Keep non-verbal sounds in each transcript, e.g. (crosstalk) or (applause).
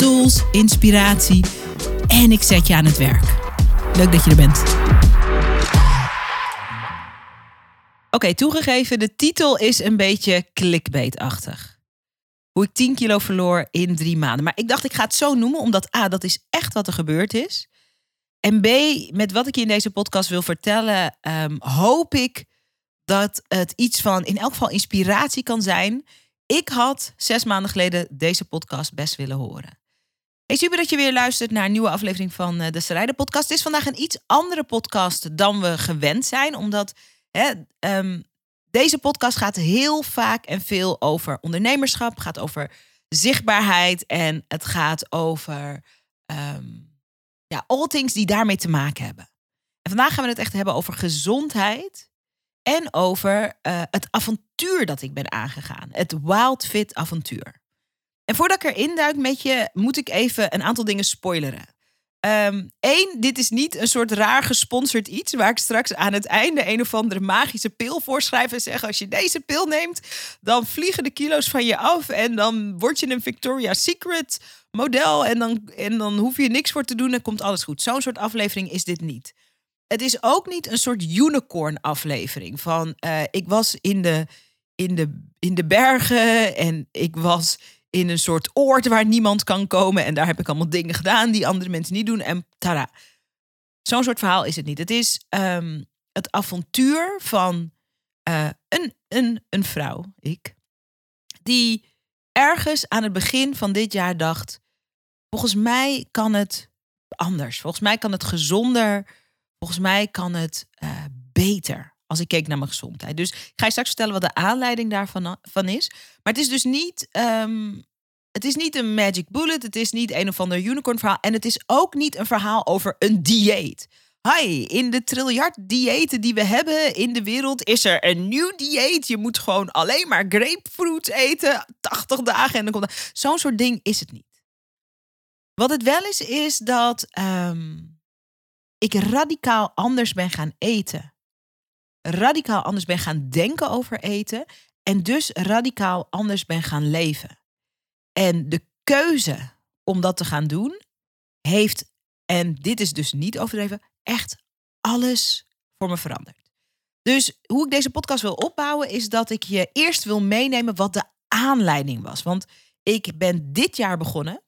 tools, inspiratie en ik zet je aan het werk. Leuk dat je er bent. Oké, toegegeven, de titel is een beetje clickbait-achtig. Hoe ik 10 kilo verloor in drie maanden. Maar ik dacht, ik ga het zo noemen, omdat A, dat is echt wat er gebeurd is. En B, met wat ik je in deze podcast wil vertellen, um, hoop ik dat het iets van in elk geval inspiratie kan zijn. Ik had zes maanden geleden deze podcast best willen horen. Hey, super dat je weer luistert naar een nieuwe aflevering van eh, de Strijden Podcast. Het is vandaag een iets andere podcast dan we gewend zijn, omdat hè, um, deze podcast gaat heel vaak en veel over ondernemerschap, gaat over zichtbaarheid en het gaat over um, ja, all things die daarmee te maken hebben. En vandaag gaan we het echt hebben over gezondheid en over uh, het avontuur dat ik ben aangegaan. Het Wild Fit avontuur. En voordat ik erin duik met je, moet ik even een aantal dingen spoileren. Eén, um, dit is niet een soort raar gesponsord iets waar ik straks aan het einde een of andere magische pil voorschrijf en zeg: als je deze pil neemt, dan vliegen de kilo's van je af en dan word je een Victoria's Secret model en dan, en dan hoef je niks voor te doen en komt alles goed. Zo'n soort aflevering is dit niet het is ook niet een soort unicorn aflevering van uh, ik was in de, in, de, in de bergen en ik was in een soort oord waar niemand kan komen en daar heb ik allemaal dingen gedaan die andere mensen niet doen en tada. Zo'n soort verhaal is het niet. Het is um, het avontuur van uh, een, een, een vrouw, ik, die ergens aan het begin van dit jaar dacht: volgens mij kan het anders. Volgens mij kan het gezonder Volgens mij kan het uh, beter als ik keek naar mijn gezondheid. Dus ik ga je straks vertellen wat de aanleiding daarvan van is. Maar het is dus niet, um, het is niet een magic bullet. Het is niet een of ander unicorn verhaal. En het is ook niet een verhaal over een dieet. Hi, in de triljard diëten die we hebben in de wereld is er een nieuw dieet. Je moet gewoon alleen maar grapefruit eten, 80 dagen en dan komt Zo'n soort ding is het niet. Wat het wel is, is dat um, ik radicaal anders ben gaan eten. Radicaal anders ben gaan denken over eten. En dus radicaal anders ben gaan leven. En de keuze om dat te gaan doen, heeft, en dit is dus niet overdreven, echt alles voor me veranderd. Dus hoe ik deze podcast wil opbouwen, is dat ik je eerst wil meenemen wat de aanleiding was. Want ik ben dit jaar begonnen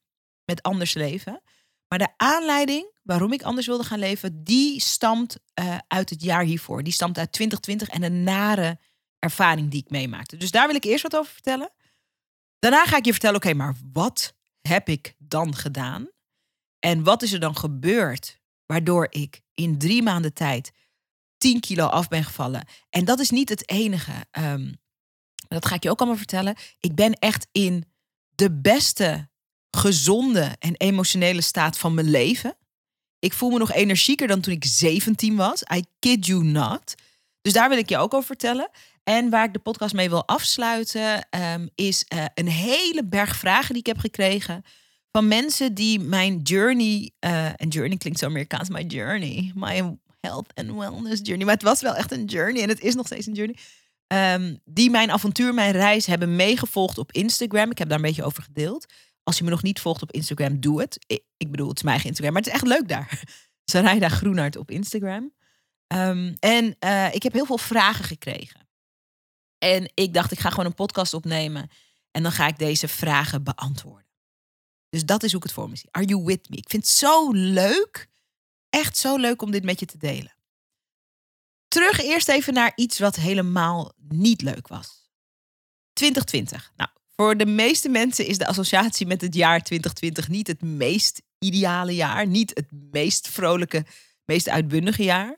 met anders leven. Maar de aanleiding waarom ik anders wilde gaan leven, die stamt uh, uit het jaar hiervoor. Die stamt uit 2020 en een nare ervaring die ik meemaakte. Dus daar wil ik eerst wat over vertellen. Daarna ga ik je vertellen, oké, maar wat heb ik dan gedaan? En wat is er dan gebeurd waardoor ik in drie maanden tijd 10 kilo af ben gevallen? En dat is niet het enige. Um, dat ga ik je ook allemaal vertellen. Ik ben echt in de beste gezonde en emotionele staat van mijn leven. Ik voel me nog energieker dan toen ik 17 was. I kid you not. Dus daar wil ik je ook over vertellen. En waar ik de podcast mee wil afsluiten, um, is uh, een hele berg vragen die ik heb gekregen. Van mensen die mijn journey, uh, en journey klinkt zo Amerikaans, my journey, my health and wellness journey. Maar het was wel echt een journey en het is nog steeds een journey. Um, die mijn avontuur, mijn reis hebben meegevolgd op Instagram. Ik heb daar een beetje over gedeeld. Als je me nog niet volgt op Instagram, doe het. Ik, bedoel, het is mijn eigen Instagram, maar het is echt leuk daar. (laughs) Sarayda Groenart op Instagram. Um, en uh, ik heb heel veel vragen gekregen. En ik dacht, ik ga gewoon een podcast opnemen. En dan ga ik deze vragen beantwoorden. Dus dat is hoe ik het voor me zie. Are you with me? Ik vind het zo leuk. Echt zo leuk om dit met je te delen. Terug eerst even naar iets wat helemaal niet leuk was. 2020. Nou, voor de meeste mensen is de associatie met het jaar 2020 niet het meest ideale jaar, niet het meest vrolijke, meest uitbundige jaar.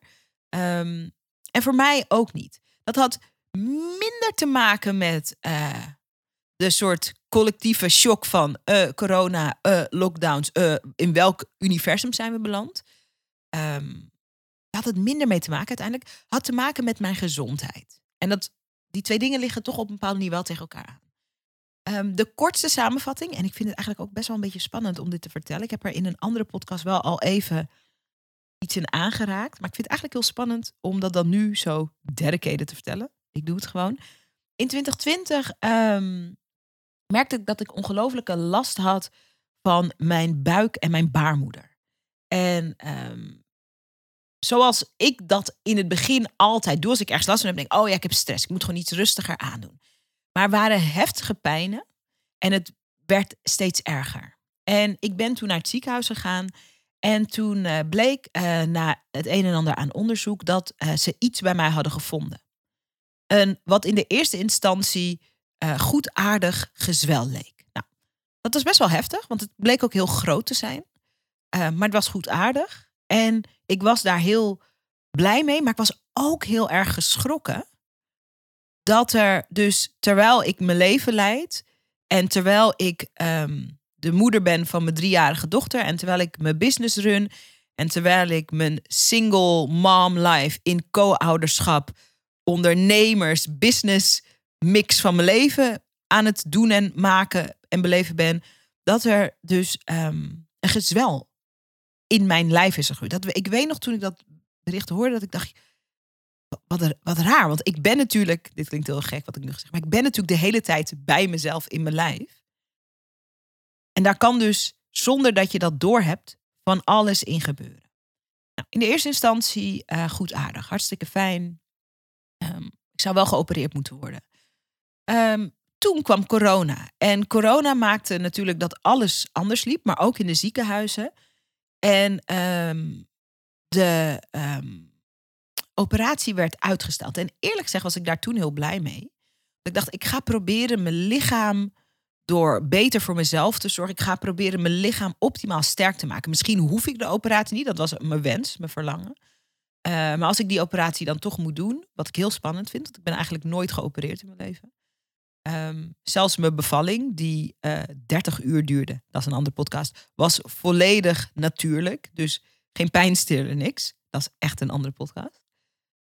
Um, en voor mij ook niet. Dat had minder te maken met uh, de soort collectieve shock van uh, corona, uh, lockdowns, in welk universum zijn we beland? Um, had het minder mee te maken uiteindelijk. Had te maken met mijn gezondheid. En dat, die twee dingen liggen toch op een bepaalde manier wel tegen elkaar aan. Um, de kortste samenvatting, en ik vind het eigenlijk ook best wel een beetje spannend om dit te vertellen. Ik heb er in een andere podcast wel al even iets in aangeraakt. Maar ik vind het eigenlijk heel spannend om dat dan nu zo dedicated te vertellen. Ik doe het gewoon. In 2020 um, merkte ik dat ik ongelofelijke last had van mijn buik en mijn baarmoeder. En um, zoals ik dat in het begin altijd doe, als ik ergens last van heb, denk ik, oh ja, ik heb stress, ik moet gewoon iets rustiger aandoen. Maar waren heftige pijnen en het werd steeds erger. En ik ben toen naar het ziekenhuis gegaan en toen uh, bleek uh, na het een en ander aan onderzoek dat uh, ze iets bij mij hadden gevonden. Wat in de eerste instantie goed aardig gezwel leek. Nou, dat was best wel heftig, want het bleek ook heel groot te zijn. maar het was goed aardig. En ik was daar heel blij mee, maar ik was ook heel erg geschrokken. Dat er dus, terwijl ik mijn leven leid en terwijl ik um, de moeder ben van mijn driejarige dochter en terwijl ik mijn business run en terwijl ik mijn single mom life in co-ouderschap, ondernemers, business mix van mijn leven aan het doen en maken en beleven ben, dat er dus um, een gezwel in mijn lijf is gegroeid. Dat, ik weet nog toen ik dat bericht hoorde, dat ik dacht, wat, wat raar. Want ik ben natuurlijk, dit klinkt heel gek wat ik nu zeg, maar ik ben natuurlijk de hele tijd bij mezelf in mijn lijf. En daar kan dus, zonder dat je dat doorhebt, van alles in gebeuren. Nou, in de eerste instantie uh, goed aardig, hartstikke fijn. Um, ik zou wel geopereerd moeten worden. Um, toen kwam corona. En corona maakte natuurlijk dat alles anders liep, maar ook in de ziekenhuizen. En um, de operatie werd uitgesteld. En eerlijk gezegd was ik daar toen heel blij mee. Ik dacht, ik ga proberen mijn lichaam door beter voor mezelf te zorgen. Ik ga proberen mijn lichaam optimaal sterk te maken. Misschien hoef ik de operatie niet, dat was mijn wens, mijn verlangen. Uh, maar als ik die operatie dan toch moet doen, wat ik heel spannend vind, want ik ben eigenlijk nooit geopereerd in mijn leven. Um, zelfs mijn bevalling, die uh, eh, 30 uur duurde, dat is een andere podcast, was volledig natuurlijk. Dus geen pijnstiller, niks. Dat is echt een andere podcast.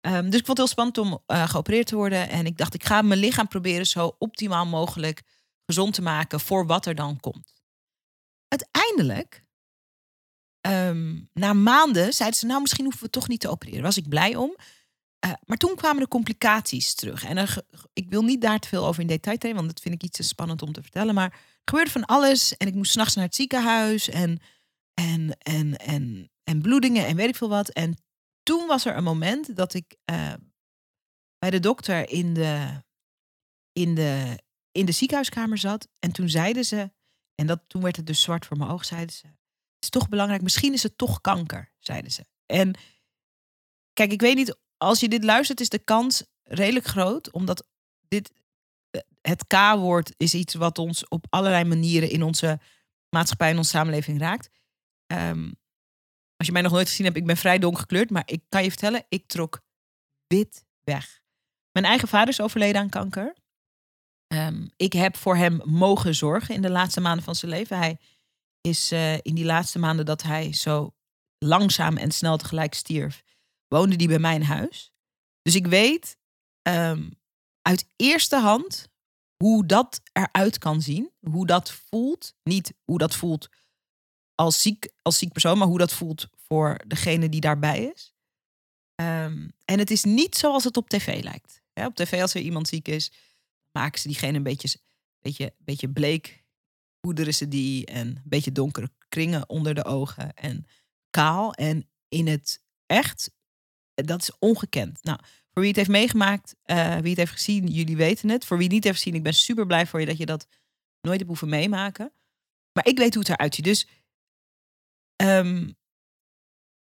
Um, dus ik vond het heel spannend om uh, geopereerd te worden. En ik dacht, ik ga mijn lichaam proberen zo optimaal mogelijk gezond te maken voor wat er dan komt. Uiteindelijk, um, na maanden, zeiden ze, nou misschien hoeven we toch niet te opereren. Was ik blij om. Uh, maar toen kwamen de complicaties terug. En ik wil niet daar te veel over in detail treden, want dat vind ik iets te spannend om te vertellen. Maar er gebeurde van alles. En ik moest s'nachts naar het ziekenhuis. En, en, en, en, en bloedingen en weet ik veel wat. En toen was er een moment dat ik uh, bij de dokter in de, in, de, in de ziekenhuiskamer zat. En toen zeiden ze, en dat, toen werd het dus zwart voor mijn oog, zeiden ze. Is toch belangrijk, misschien is het toch kanker, zeiden ze. En kijk, ik weet niet als je dit luistert, is de kans redelijk groot, omdat dit, eh, het K-woord is iets wat ons op allerlei manieren in onze maatschappij en onze samenleving raakt. Um, als je mij nog nooit gezien hebt, ik ben vrij donker gekleurd, maar ik kan je vertellen, ik trok wit weg. Mijn eigen vader is overleden aan kanker. Um, ik heb voor hem mogen zorgen in de laatste maanden van zijn leven. Hij is uh, in die laatste maanden dat hij zo langzaam en snel tegelijk stierf, woonde die bij mijn huis. Dus ik weet um, uit eerste hand hoe dat eruit kan zien. Hoe dat voelt. Niet hoe dat voelt als ziek, als ziek persoon, maar hoe dat voelt voor degene die daarbij is. Um, en het is niet zoals het op tv lijkt. Op tv, als er iemand ziek is, maken ze diegene een beetje, beetje, beetje bleek. Poederen ze die en een beetje donkere kringen onder de ogen en kaal. En in het echt dat is ongekend. Nou, voor wie het heeft meegemaakt, uh, wie het heeft gezien, jullie weten het. Voor wie het niet heeft gezien, ik ben super blij voor je dat je dat nooit hebt hoeven meemaken. Maar ik weet hoe het eruit ziet. Dus um,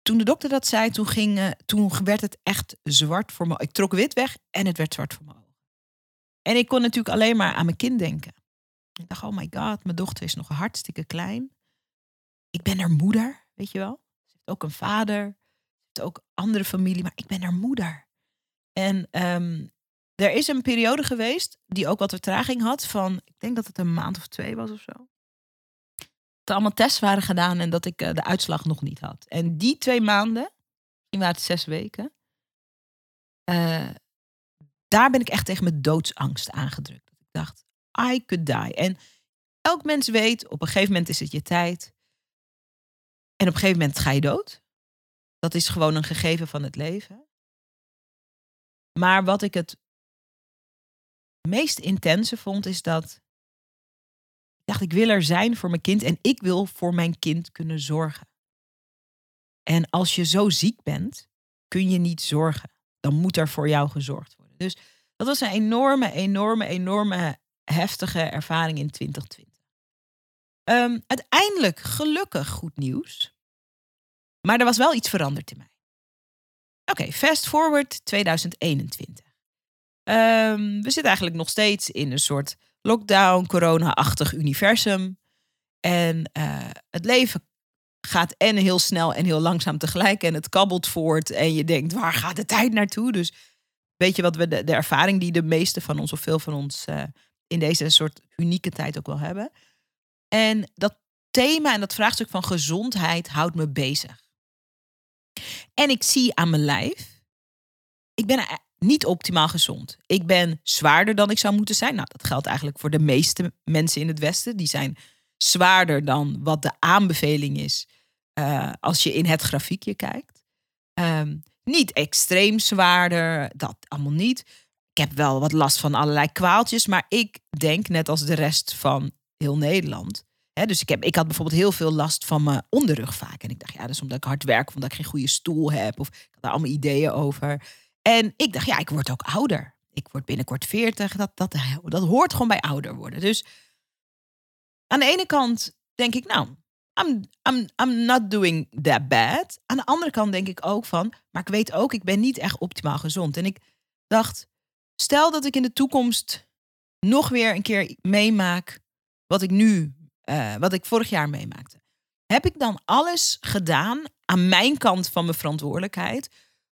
toen de dokter dat zei, toen, ging, uh, toen werd het echt zwart voor me. Ik trok wit weg en het werd zwart voor me ogen. En ik kon natuurlijk alleen maar aan mijn kind denken. Ik dacht, oh my god, mijn dochter is nog hartstikke klein. Ik ben haar moeder, weet je wel. Ze heeft ook een vader ook andere familie, maar ik ben haar moeder. En um, er is een periode geweest die ook wat vertraging had van, ik denk dat het een maand of twee was of zo. Dat allemaal tests waren gedaan en dat ik eh, de uitslag nog niet had. En die twee maanden, misschien het zes weken, eh, daar ben ik echt tegen mijn doodsangst aangedrukt. Ik dacht, I could die. En elk mens weet, op een gegeven moment is het je tijd. En op een gegeven moment ga je dood. Dat is gewoon een gegeven van het leven. Maar wat ik het meest intense vond, is dat ik dacht, ik wil er zijn voor mijn kind en ik wil voor mijn kind kunnen zorgen. En als je zo ziek bent, kun je niet zorgen. Dan moet er voor jou gezorgd worden. Dus dat was een enorme, enorme, enorme heftige ervaring in 2020. Um, uiteindelijk gelukkig goed nieuws. Maar er was wel iets veranderd in mij. Oké, fast forward 2021. Um, we zitten eigenlijk nog steeds in een soort lockdown, corona-achtig universum. En uh, het leven gaat en heel snel en heel langzaam tegelijk. En het kabbelt voort. En je denkt, waar gaat de tijd naartoe? Dus weet je wat we de, de ervaring die de meeste van ons, of veel van ons, uh, in deze soort unieke tijd ook wel hebben. En dat thema en dat vraagstuk van gezondheid houdt me bezig. En ik zie aan mijn lijf, ik ben niet optimaal gezond. Ik ben zwaarder dan ik zou moeten zijn. Nou, dat geldt eigenlijk voor de meeste mensen in het Westen. Die zijn zwaarder dan wat de aanbeveling is uh, als je in het grafiekje kijkt. Um, niet extreem zwaarder, dat allemaal niet. Ik heb wel wat last van allerlei kwaaltjes, maar ik denk net als de rest van heel Nederland dus ik, heb, ik had bijvoorbeeld heel veel last van mijn onderrug vaak. En ik dacht, ja, dat is omdat ik hard werk omdat ik geen goede stoel heb. Of ik had daar allemaal ideeën over. En ik dacht, ja, ik word ook ouder. Ik word binnenkort 40. Dat, dat, dat hoort gewoon bij ouder worden. Dus aan de ene kant denk ik, nou, I'm, I'm, I'm not doing that bad. Aan de andere kant denk ik ook van, maar ik weet ook, ik ben niet echt optimaal gezond. En ik dacht, stel dat ik in de toekomst nog weer een keer meemaak wat ik nu uh, wat ik vorig jaar meemaakte. Heb ik dan alles gedaan aan mijn kant van mijn verantwoordelijkheid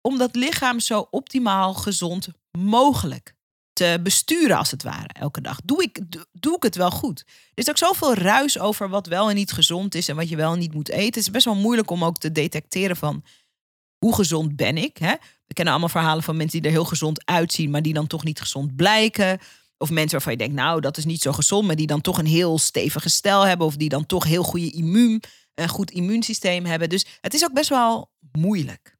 om dat lichaam zo optimaal gezond mogelijk te besturen, als het ware, elke dag? Doe ik, doe ik het wel goed? Er is ook zoveel ruis over wat wel en niet gezond is en wat je wel en niet moet eten. Het is best wel moeilijk om ook te detecteren van hoe gezond ben ik. Hè? We kennen allemaal verhalen van mensen die er heel gezond uitzien, maar die dan toch niet gezond blijken. Of mensen waarvan je denkt, nou, dat is niet zo gezond, maar die dan toch een heel stevige stijl hebben. Of die dan toch heel goede immuun, een goed immuunsysteem hebben. Dus het is ook best wel moeilijk.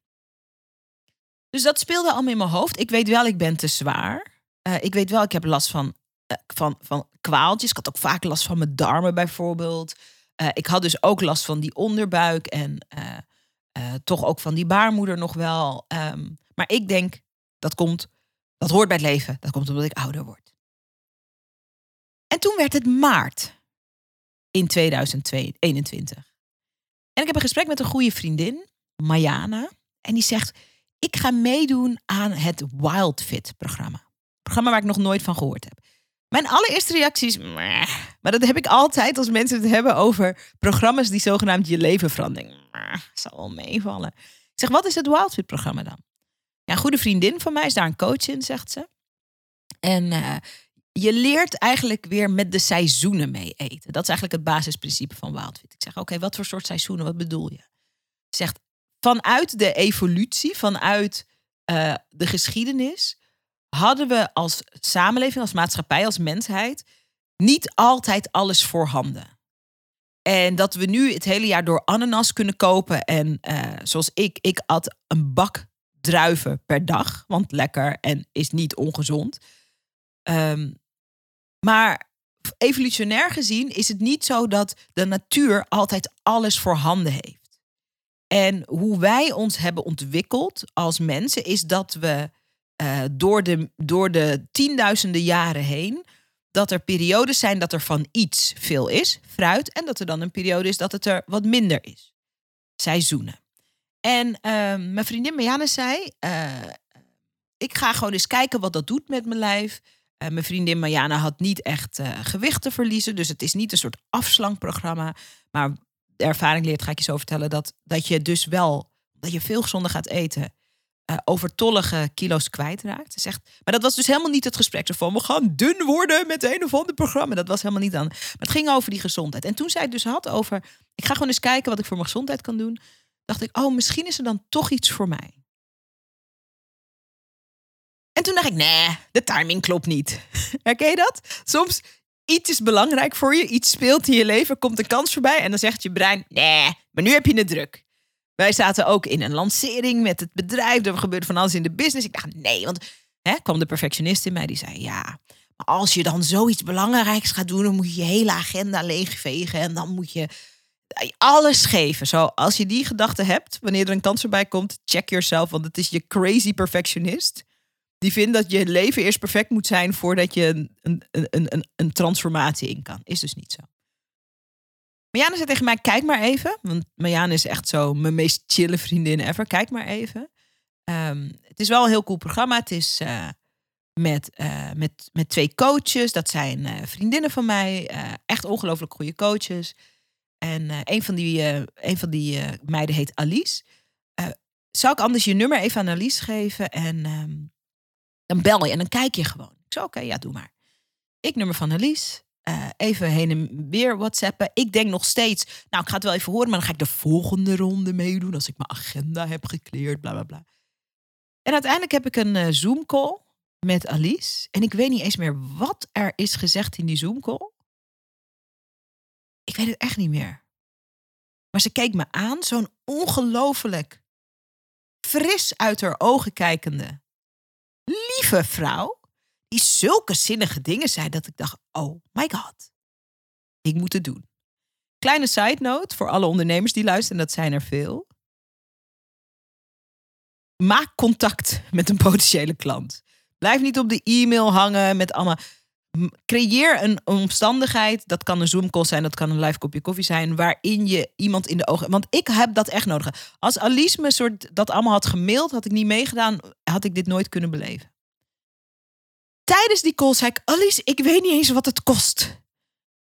Dus dat speelde allemaal in mijn hoofd. Ik weet wel, ik ben te zwaar. Uh, ik weet wel, ik heb last van, uh, van, van kwaaltjes. Ik had ook vaak last van mijn darmen bijvoorbeeld. Uh, ik had dus ook last van die onderbuik en toch ook van die baarmoeder nog wel. Um, maar ik denk, dat komt, dat hoort bij het leven. Dat komt omdat ik ouder word. En toen werd het maart in 2021. En ik heb een gesprek met een goede vriendin, Mayana. En die zegt, ik ga meedoen aan het Wildfit-programma. Programma waar ik nog nooit van gehoord heb. Mijn allereerste reactie is, maar dat heb ik altijd als mensen het hebben over programma's die zogenaamd je leven veranderen. Zal wel meevallen. Ik zeg, wat is het Wildfit-programma dan? Ja, een goede vriendin van mij is daar een coach in, zegt ze. En uh, je leert eigenlijk weer met de seizoenen mee eten. Dat is eigenlijk het basisprincipe van Wildfit. Ik zeg, oké, wat voor soort seizoenen, wat bedoel je? Zegt, vanuit de evolutie, vanuit uh, de geschiedenis, hadden we als samenleving, als maatschappij, als mensheid, niet altijd alles voorhanden. En dat we nu het hele jaar door ananas kunnen kopen. En uh, zoals ik, ik at een bak druiven per dag. Want lekker en is niet ongezond. Um, maar evolutionair gezien is het niet zo dat de natuur altijd alles voorhanden heeft. En hoe wij ons hebben ontwikkeld als mensen is dat we uh, door, de, door de tienduizenden jaren heen, dat er periodes zijn dat er van iets veel is, fruit, en dat er dan een periode is dat het er wat minder is. Seizoenen. En uh, mijn vriendin Marianne zei, uh, ik ga gewoon eens kijken wat dat doet met mijn lijf. Uh, mijn vriendin Mariana had niet echt gewicht te verliezen. Dus het is niet een soort afslankprogramma. Maar de ervaring leert, ga ik je zo vertellen, dat, dat je dus wel, dat je veel gezonder gaat eten. Uh, overtollige kilo's kwijtraakt. Ze zegt, maar dat was dus helemaal niet het gesprek. Van, we gaan dun worden met een of ander programma. Dat was helemaal niet aan. Maar het ging over die gezondheid. En toen zij het dus had over, ik ga gewoon eens kijken wat ik voor mijn gezondheid kan doen. Dacht ik, oh, misschien is er dan toch iets voor mij. En toen dacht ik, nee, de timing klopt niet. (laughs) Herken je dat? Soms iets is belangrijk voor je, iets speelt in je leven, komt een kans voorbij en dan zegt je brein, nee, maar nu heb je het druk. Wij zaten ook in een lancering met het bedrijf, er gebeurde van alles in de business. Ik dacht, nee, want hè, kwam de perfectionist in mij die zei, ja, maar als je dan zoiets belangrijks gaat doen, dan moet je je hele agenda leegvegen en dan moet je alles geven. Zo, als je die gedachte hebt, wanneer er een kans erbij komt, check yourself, want het is je crazy perfectionist. Die vindt dat je leven eerst perfect moet zijn voordat je een, een, een, een, een transformatie in kan. Is dus niet zo. Marianne zei tegen mij, kijk maar even. Want Marianne is echt zo mijn meest chille vriendin ever. Kijk maar even. Um, het is wel een heel cool programma. Het is uh, met, uh, met, met twee coaches. Dat zijn uh, vriendinnen van mij. echt ongelooflijk goede coaches. En een van die, een van die meiden heet Alice. zou ik anders je nummer even aan Alice geven? En um, dan bel je en dan kijk je gewoon. Ik zei, oké, ja, doe maar. Ik nummer van Alice. Uh, even heen en weer whatsappen. Ik denk nog steeds, nou, ik ga het wel even horen, maar dan ga ik de volgende ronde meedoen als ik mijn agenda heb gekleerd, bla bla bla. En uiteindelijk heb ik een uh, Zoom-call met Alice. En ik weet niet eens meer wat er is gezegd in die Zoom-call. Ik weet het echt niet meer. Maar ze keek me aan, zo'n ongelooflijk fris uit haar ogen kijkende lieve vrouw, die zulke zinnige dingen zei dat ik dacht, oh my god, ik moet het doen. Kleine side note voor alle ondernemers die luisteren, dat zijn er veel. Maak contact met een potentiële klant. Blijf niet op de e-mail hangen met allemaal. Creëer een omstandigheid. Dat kan een Zoom call zijn, dat kan een live kopje koffie zijn. Waarin je iemand in de ogen. Want ik heb dat echt nodig. Als Alice me soort dat allemaal had gemaild, had ik niet meegedaan, had ik dit nooit kunnen beleven. Tijdens die call zei ik, Alice, ik weet niet eens wat het kost.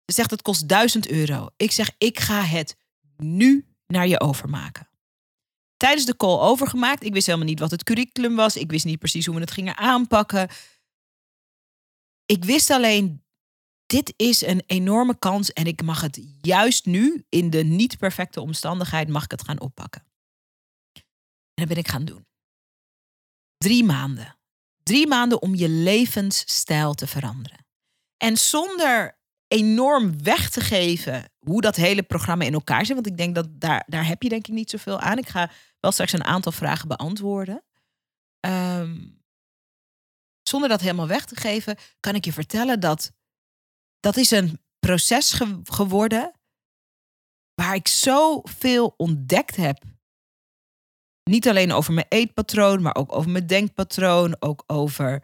Ze zegt, het kost 1000 euro. Ik zeg, ik ga het nu naar je overmaken. Tijdens de call overgemaakt. Ik wist helemaal niet wat het curriculum was. Ik wist niet precies hoe we het gingen aanpakken. Ik wist alleen, dit is een enorme kans en ik mag het juist nu, in de niet perfecte omstandigheid, mag ik het gaan oppakken. En dat ben ik gaan doen. Drie maanden. Drie maanden om je levensstijl te veranderen. En zonder enorm weg te geven hoe dat hele programma in elkaar zit. Want ik denk dat daar, daar heb je denk ik niet zoveel aan. Ik ga wel straks een aantal vragen beantwoorden. Ehm, zonder dat helemaal weg te geven, kan ik je vertellen dat dat is een proces geworden waar ik zoveel ontdekt heb niet alleen over mijn eetpatroon, maar ook over mijn denkpatroon. Ook over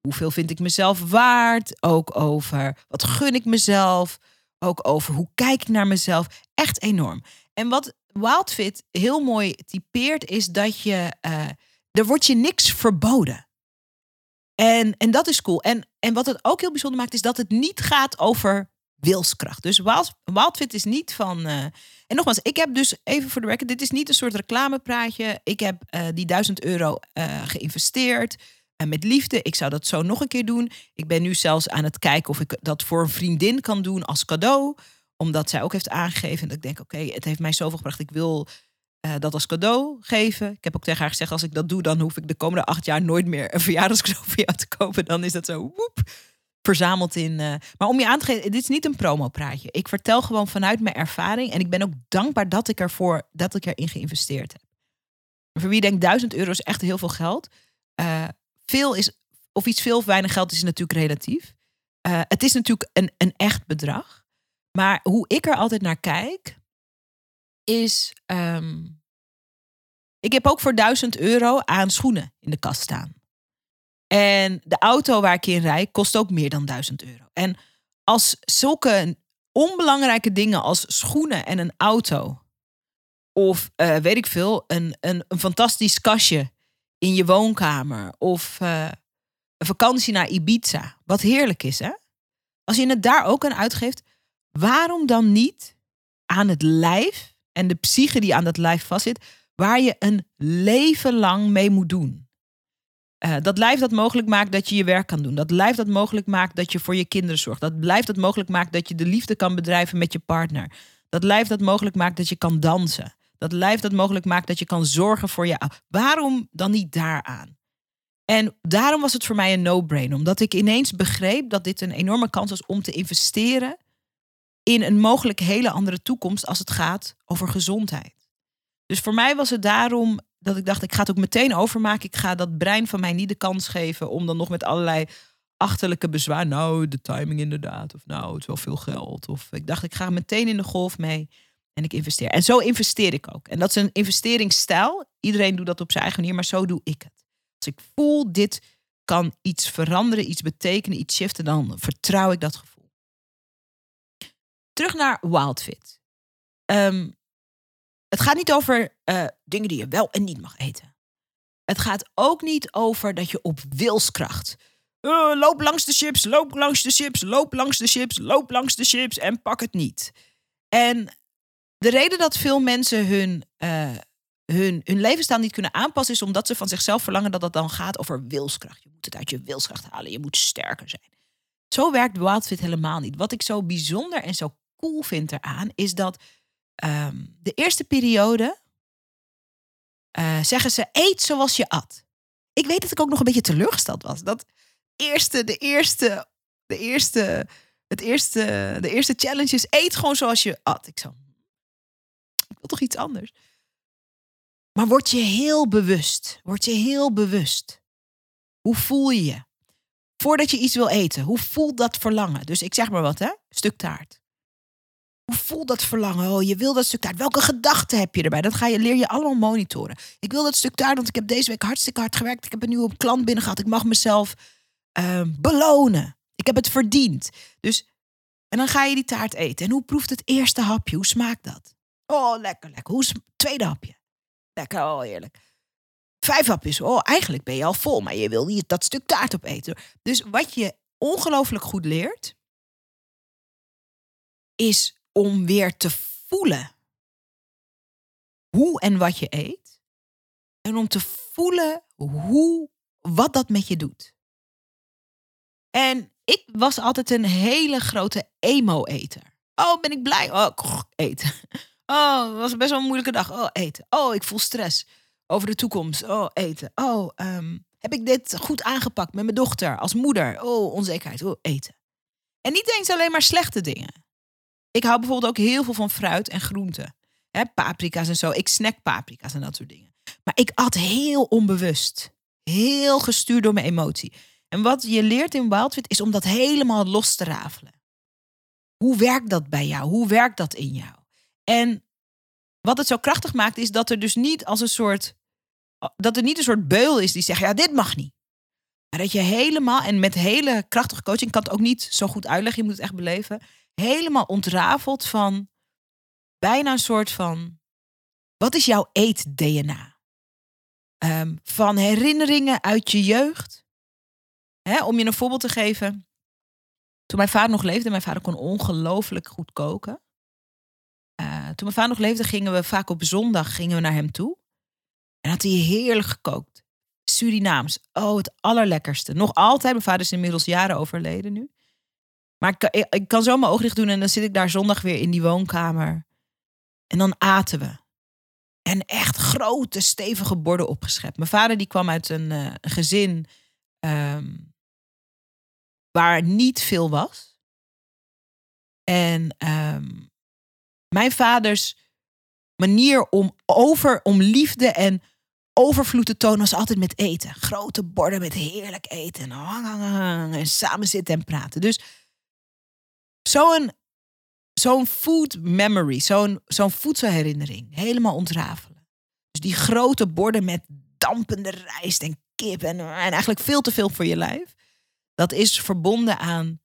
hoeveel vind ik mezelf waard. Ook over wat gun ik mezelf. Ook over hoe kijk ik naar mezelf. Echt enorm. En wat Wildfit heel mooi typeert, is dat je. Uh, er wordt je niks verboden. En, en dat is cool. En, en wat het ook heel bijzonder maakt, is dat het niet gaat over wilskracht. Dus Wild, Wildfit is niet van. Uh, en nogmaals, ik heb dus even voor de record, dit is niet een soort reclamepraatje. Ik heb uh, die 1000 euro uh, geïnvesteerd. En met liefde. Ik zou dat zo nog een keer doen. Ik ben nu zelfs aan het kijken of ik dat voor een vriendin kan doen als cadeau. Omdat zij ook heeft aangegeven. Dat ik denk, oké, het heeft mij zoveel gebracht. Ik wil dat als cadeau geven. Ik heb ook tegen haar gezegd, als ik dat doe, dan hoef ik de komende acht jaar nooit meer een verjaardagscadeau voor jou te kopen. Dan is dat zo, woep verzameld in. Uh, maar om je aan te geven, dit is niet een promopraatje. Ik vertel gewoon vanuit mijn ervaring. En ik ben ook dankbaar dat ik ervoor dat ik erin geïnvesteerd heb. voor wie denkt 1000 euro is echt heel veel geld. Uh, veel is, of iets veel of weinig geld is natuurlijk relatief. Uh, het is natuurlijk een, een echt bedrag. Maar hoe ik er altijd naar kijk, is. Um, ik heb ook voor 1000 euro aan schoenen in de kast staan. En de auto waar ik in rijd kost ook meer dan 1000 euro. En als zulke onbelangrijke dingen als schoenen en een auto, of uh, weet ik veel, een, een, een fantastisch kastje in je woonkamer, of uh, een vakantie naar Ibiza, wat heerlijk is, hè? Als je het daar ook aan uitgeeft, waarom dan niet aan het lijf en de psyche die aan dat lijf vastzit, waar je een leven lang mee moet doen. Uh, dat lijf dat mogelijk maakt dat je je werk kan doen. Dat lijf dat mogelijk maakt dat je voor je kinderen zorgt. Dat lijf dat mogelijk maakt dat je de liefde kan bedrijven met je partner. Dat lijf dat mogelijk maakt dat je kan dansen. Dat lijf dat mogelijk maakt dat je kan zorgen voor je. Waarom dan niet daaraan? En daarom was het voor mij een no-brainer. Omdat ik ineens begreep dat dit een enorme kans was om te investeren in een mogelijk hele andere toekomst als het gaat over gezondheid. Dus voor mij was het daarom dat ik dacht, ik ga het ook meteen overmaken. Ik ga dat brein van mij niet de kans geven om dan nog met allerlei achterlijke bezwaar. Nou, de timing inderdaad. Of nou, het is wel veel geld. Of ik dacht, ik ga meteen in de golf mee en ik investeer. En zo investeer ik ook. En dat is een investeringsstijl. Iedereen doet dat op zijn eigen manier, maar zo doe ik het. Als ik voel, dit kan iets veranderen, iets betekenen, iets shiften, dan vertrouw ik dat gevoel. Terug naar Wildfit. Um, het gaat niet over uh, dingen die je wel en niet mag eten. Het gaat ook niet over dat je op wilskracht. Uh, loop langs de chips, loop langs de chips, loop langs de chips, loop langs de chips en pak het niet. En de reden dat veel mensen hun, uh, hun, hun levensstijl niet kunnen aanpassen, is omdat ze van zichzelf verlangen dat het dan gaat over wilskracht. Je moet het uit je wilskracht halen, je moet sterker zijn. Zo werkt Wildfit helemaal niet. Wat ik zo bijzonder en zo cool vind eraan, is dat Ehm, de eerste periode uh, zeggen ze: eet zoals je at. Ik weet dat ik ook nog een beetje teleurgesteld was. Dat eerste, de eerste, de eerste, het eerste, de eerste challenge is: eet gewoon zoals je at. Ik zo, ik wil toch iets anders. Maar word je heel bewust. Word je heel bewust. Hoe voel je je? Voordat je iets wil eten, hoe voelt dat verlangen? Dus ik zeg maar wat, hè? Stuk taart. Hoe voelt dat verlangen? Oh, je wil dat stuk taart. Welke gedachten heb je erbij? Dat ga je, leer je allemaal monitoren. Ik wil dat stuk taart, want ik heb deze week hartstikke hard gewerkt. Ik heb een nieuwe klant binnen gehad. Ik mag mezelf uh, belonen. Ik heb het verdiend. Dus, en dan ga je die taart eten. En hoe proeft het eerste hapje? Hoe smaakt dat? Oh, lekker, lekker. Hoe is het tweede hapje? Lekker, oh, heerlijk. Vijf hapjes. Oh, eigenlijk ben je al vol, maar je wil niet dat stuk taart opeten. Dus wat je ongelooflijk goed leert, is om weer te voelen hoe en wat je eet. En om te voelen hoe, wat dat met je doet. En ik was altijd een hele grote emo-eter. Oh, ben ik blij? Oh, eten. Oh, het was best wel een moeilijke dag. Oh, eten. Oh, ik voel stress over de toekomst. Oh, eten. Oh, ehm, heb ik dit goed aangepakt met mijn dochter als moeder? Oh, onzekerheid. Oh, eten. En niet eens alleen maar slechte dingen. Ik hou bijvoorbeeld ook heel veel van fruit en groenten. Paprika's en zo. Ik snack paprika's en dat soort dingen. Maar ik at heel onbewust. Heel gestuurd door mijn emotie. En wat je leert in Wildfit is om dat helemaal los te rafelen. Hoe werkt dat bij jou? Hoe werkt dat in jou? En wat het zo krachtig maakt is dat er dus niet als een soort dat er niet een soort beul is die zegt ja dit mag niet. Maar dat je helemaal en met hele krachtige coaching kan het ook niet zo goed uitleggen. Je moet het echt beleven helemaal ontrafeld van bijna een soort van: wat is jouw eet-DNA? Ehm, van herinneringen uit je jeugd. Om je een voorbeeld te geven. Toen mijn vader nog leefde, mijn vader kon ongelooflijk goed koken. Uh, toen mijn vader nog leefde, gingen we vaak op zondag gingen we naar hem toe. En had hij heerlijk gekookt. Surinaams. Oh, het allerlekkerste. Nog altijd. Mijn vader is inmiddels jaren overleden nu. Maar ik, ik, kan zo mijn ogen dicht doen en dan zit ik daar zondag weer in die woonkamer. En dan aten we. En echt grote, stevige borden opgeschept. Mijn vader die kwam uit een, uh, gezin um, waar niet veel was. En um, mijn vaders manier om, over, om liefde en overvloed te tonen was altijd met eten. Grote borden met heerlijk eten. En samen zitten en praten. Dus zo'n zo'n food memory, zo'n zo'n voedselherinnering, helemaal ontrafelen. Dus die grote borden met dampende rijst en kip en, en eigenlijk veel te veel voor je lijf. Dat is verbonden aan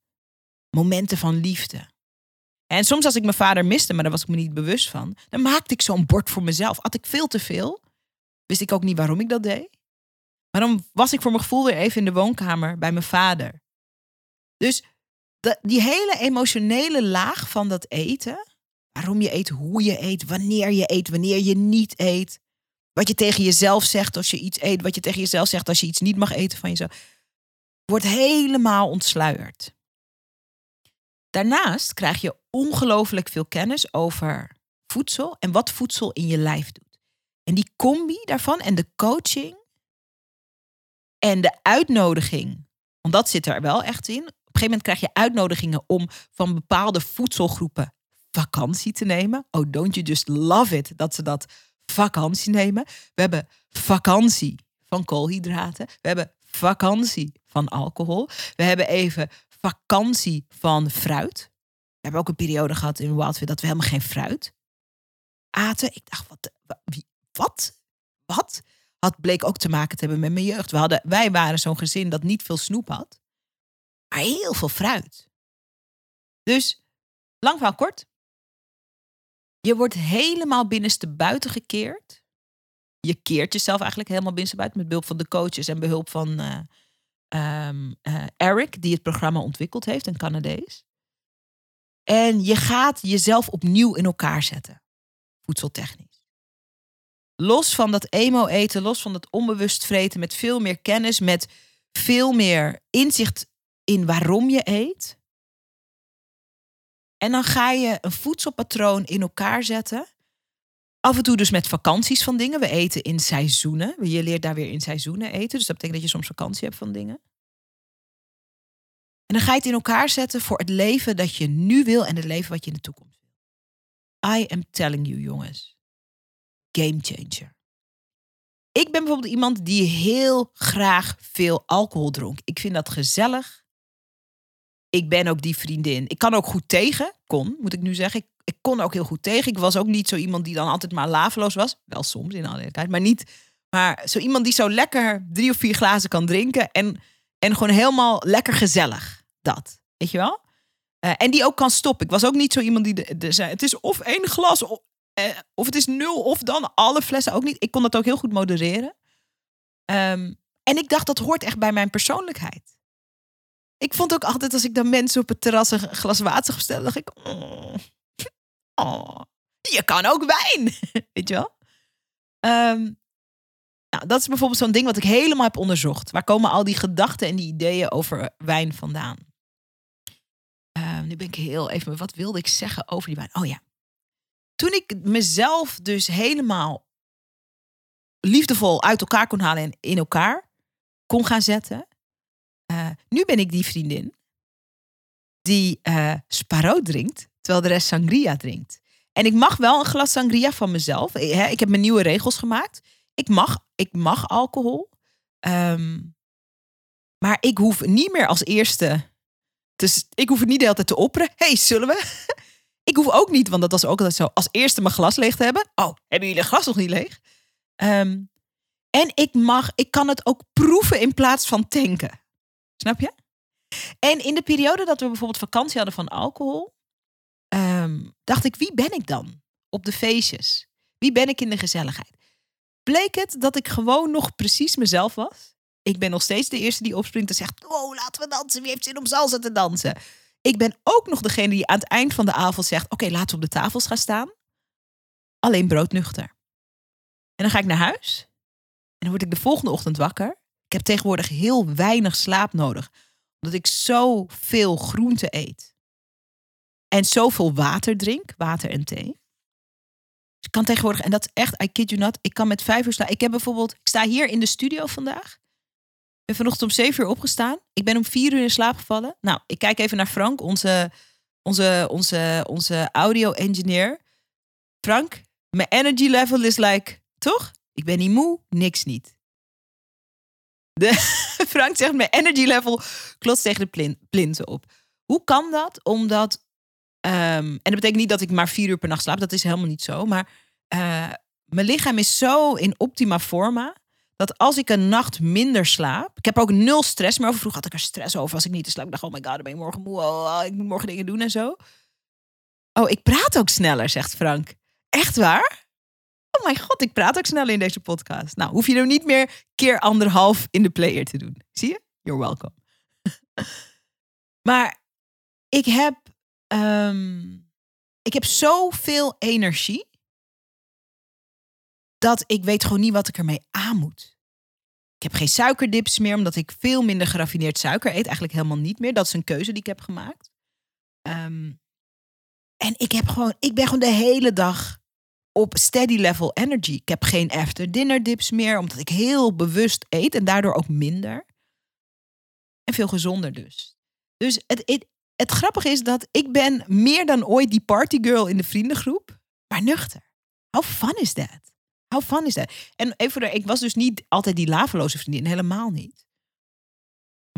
momenten van liefde. En soms als ik mijn vader miste, maar daar was ik me niet bewust van, dan maakte ik zo'n bord voor mezelf. Had ik veel te veel, wist ik ook niet waarom ik dat deed. Maar dan was ik voor mijn gevoel weer even in de woonkamer bij mijn vader. Dus die hele emotionele laag van dat eten, waarom je eet, hoe je eet, wanneer je eet, wanneer je niet eet, wat je tegen jezelf zegt als je iets eet, wat je tegen jezelf zegt als je iets niet mag eten van jezelf, wordt helemaal ontsluierd. Daarnaast krijg je ongelooflijk veel kennis over voedsel en wat voedsel in je lijf doet. En die combi daarvan en de coaching en de uitnodiging, want dat zit er wel echt in. Een gegeven moment krijg je uitnodigingen om van bepaalde voedselgroepen vakantie te nemen. Oh, don't you just love it dat ze dat vakantie nemen. We hebben vakantie van koolhydraten. We hebben vakantie van alcohol. We hebben even vakantie van fruit. We hebben ook een periode gehad in Wildfit dat we helemaal geen fruit aten. Ik dacht, wat? Wat? Wat? Had bleek ook te maken te hebben met mijn jeugd. We hadden, wij waren zo'n gezin dat niet veel snoep had, maar heel veel fruit. Dus, lang verhaal kort. Je wordt helemaal binnenste buiten gekeerd. Je keert jezelf eigenlijk helemaal binnenste buiten met behulp van de coaches en behulp van uh, um, uh, Eric, die het programma ontwikkeld heeft, een Canadees. En je gaat jezelf opnieuw in elkaar zetten, voedseltechnisch. Los van dat emo-eten, los van dat onbewust vreten, met veel meer kennis, met veel meer inzicht in waarom je eet. En dan ga je een voedselpatroon in elkaar zetten. Af en toe dus met vakanties van dingen. We eten in seizoenen. Je leert daar weer in seizoenen eten. Dus dat betekent dat je soms vakantie hebt van dingen. En dan ga je het in elkaar zetten voor het leven dat je nu wil en het leven wat je in de toekomst wil. I am telling you, jongens. Game changer. Ik ben bijvoorbeeld iemand die heel graag veel alcohol dronk. Ik vind dat gezellig. Ik ben ook die vriendin. Ik kan ook goed tegen. Kon, moet ik nu zeggen. Ik, ik kon ook heel goed tegen. Ik was ook niet zo iemand die dan altijd maar laveloos was. Wel soms in alle eerlijkheid. Maar niet. Maar zo iemand die zo lekker drie of vier glazen kan drinken. En, en gewoon helemaal lekker gezellig. Dat. Weet je wel? Uh, en die ook kan stoppen. Ik was ook niet zo iemand die de, het is of één glas of, uh, of het is nul of dan alle flessen ook niet. Ik kon dat ook heel goed modereren. Um, en ik dacht dat hoort echt bij mijn persoonlijkheid. Ik vond ook altijd als ik dan mensen op het terras een glas water bestelde, dacht ik: oh, oh, je kan ook wijn. (laughs) Weet je wel? Um, nou, dat is bijvoorbeeld zo'n ding wat ik helemaal heb onderzocht. Waar komen al die gedachten en die ideeën over wijn vandaan? Uh, nu ben ik heel even, wat wilde ik zeggen over die wijn? Oh ja. Toen ik mezelf dus helemaal liefdevol uit elkaar kon halen en in elkaar kon gaan zetten. Uh, nu ben ik die vriendin die uh, drinkt, terwijl de rest sangria drinkt. En ik mag wel een glas sangria van mezelf. Ik heb mijn nieuwe regels gemaakt. Ik mag, ik mag alcohol. Um, maar ik hoef niet meer als eerste. Dus ik hoef het niet de hele tijd te opperen. hey, zullen we? (laughs) ik hoef ook niet, want dat was ook altijd zo. Als eerste mijn glas leeg te hebben. Oh, hebben jullie glas nog niet leeg? Um, en ik mag, ik kan het ook proeven in plaats van tanken. Snap je? En in de periode dat we bijvoorbeeld vakantie hadden van alcohol, um, dacht ik, wie ben ik dan op de feestjes? Wie ben ik in de gezelligheid? bleek het dat ik gewoon nog precies mezelf was. Ik ben nog steeds de eerste die opspringt en zegt: Oh, laten we dansen. Wie heeft zin om salsa te dansen? Ik ben ook nog degene die aan het eind van de avond zegt: Oké, laten we op de tafels gaan staan. Alleen broodnuchter. En dan ga ik naar huis. En dan word ik de volgende ochtend wakker. Ik heb tegenwoordig heel weinig slaap nodig. Omdat ik zoveel groente eet. En zoveel water drink, water en thee. Dus ik kan tegenwoordig, en dat is echt, I kid you not, ik kan met vijf uur staan. Ik heb bijvoorbeeld, ik sta hier in de studio vandaag. Ik ben vanochtend om zeven uur opgestaan. Ik ben om vier uur in slaap gevallen. Nou, ik kijk even naar Frank, onze, onze, onze, onze audio-engineer. Frank, mijn energy level is like, toch? Ik ben niet moe, niks niet. (laughs) Frank zegt, mijn energy level klopt tegen de plin, plinten op. Hoe kan dat? Omdat Um, en dat betekent niet dat ik maar vier uur per nacht slaap. Dat is helemaal niet zo. Maar uh, mijn lichaam is zo in optima forma. Dat als ik een nacht minder slaap. Ik heb ook nul stress meer over. Vroeger had ik er stress over als ik niet te slaap. Ik dacht, oh my god, dan ben ik morgen moe. Oh, ik moet morgen dingen doen en zo. Oh, ik praat ook sneller, zegt Frank. Echt waar? Oh mijn god, ik praat ook sneller in deze podcast. Nou, hoef je er niet meer keer anderhalf in de player te doen. Zie je? You're welcome. (laughs) maar ik heb Um, ik heb zoveel energie. dat ik weet gewoon niet wat ik ermee aan moet. Ik heb geen suikerdips meer, omdat ik veel minder geraffineerd suiker eet. Eigenlijk helemaal niet meer. Dat is een keuze die ik heb gemaakt. Ehm, en ik, heb gewoon, ik ben gewoon de hele dag op steady level energy. Ik heb geen after dinner dips meer, omdat ik heel bewust eet en daardoor ook minder. En veel gezonder dus. Dus het, het, grappige is dat ik ben meer dan ooit die partygirl in de vriendengroep, maar nuchter. How fun is that? How fun is that? En even ik was dus niet altijd die laveloze vriendin, helemaal niet.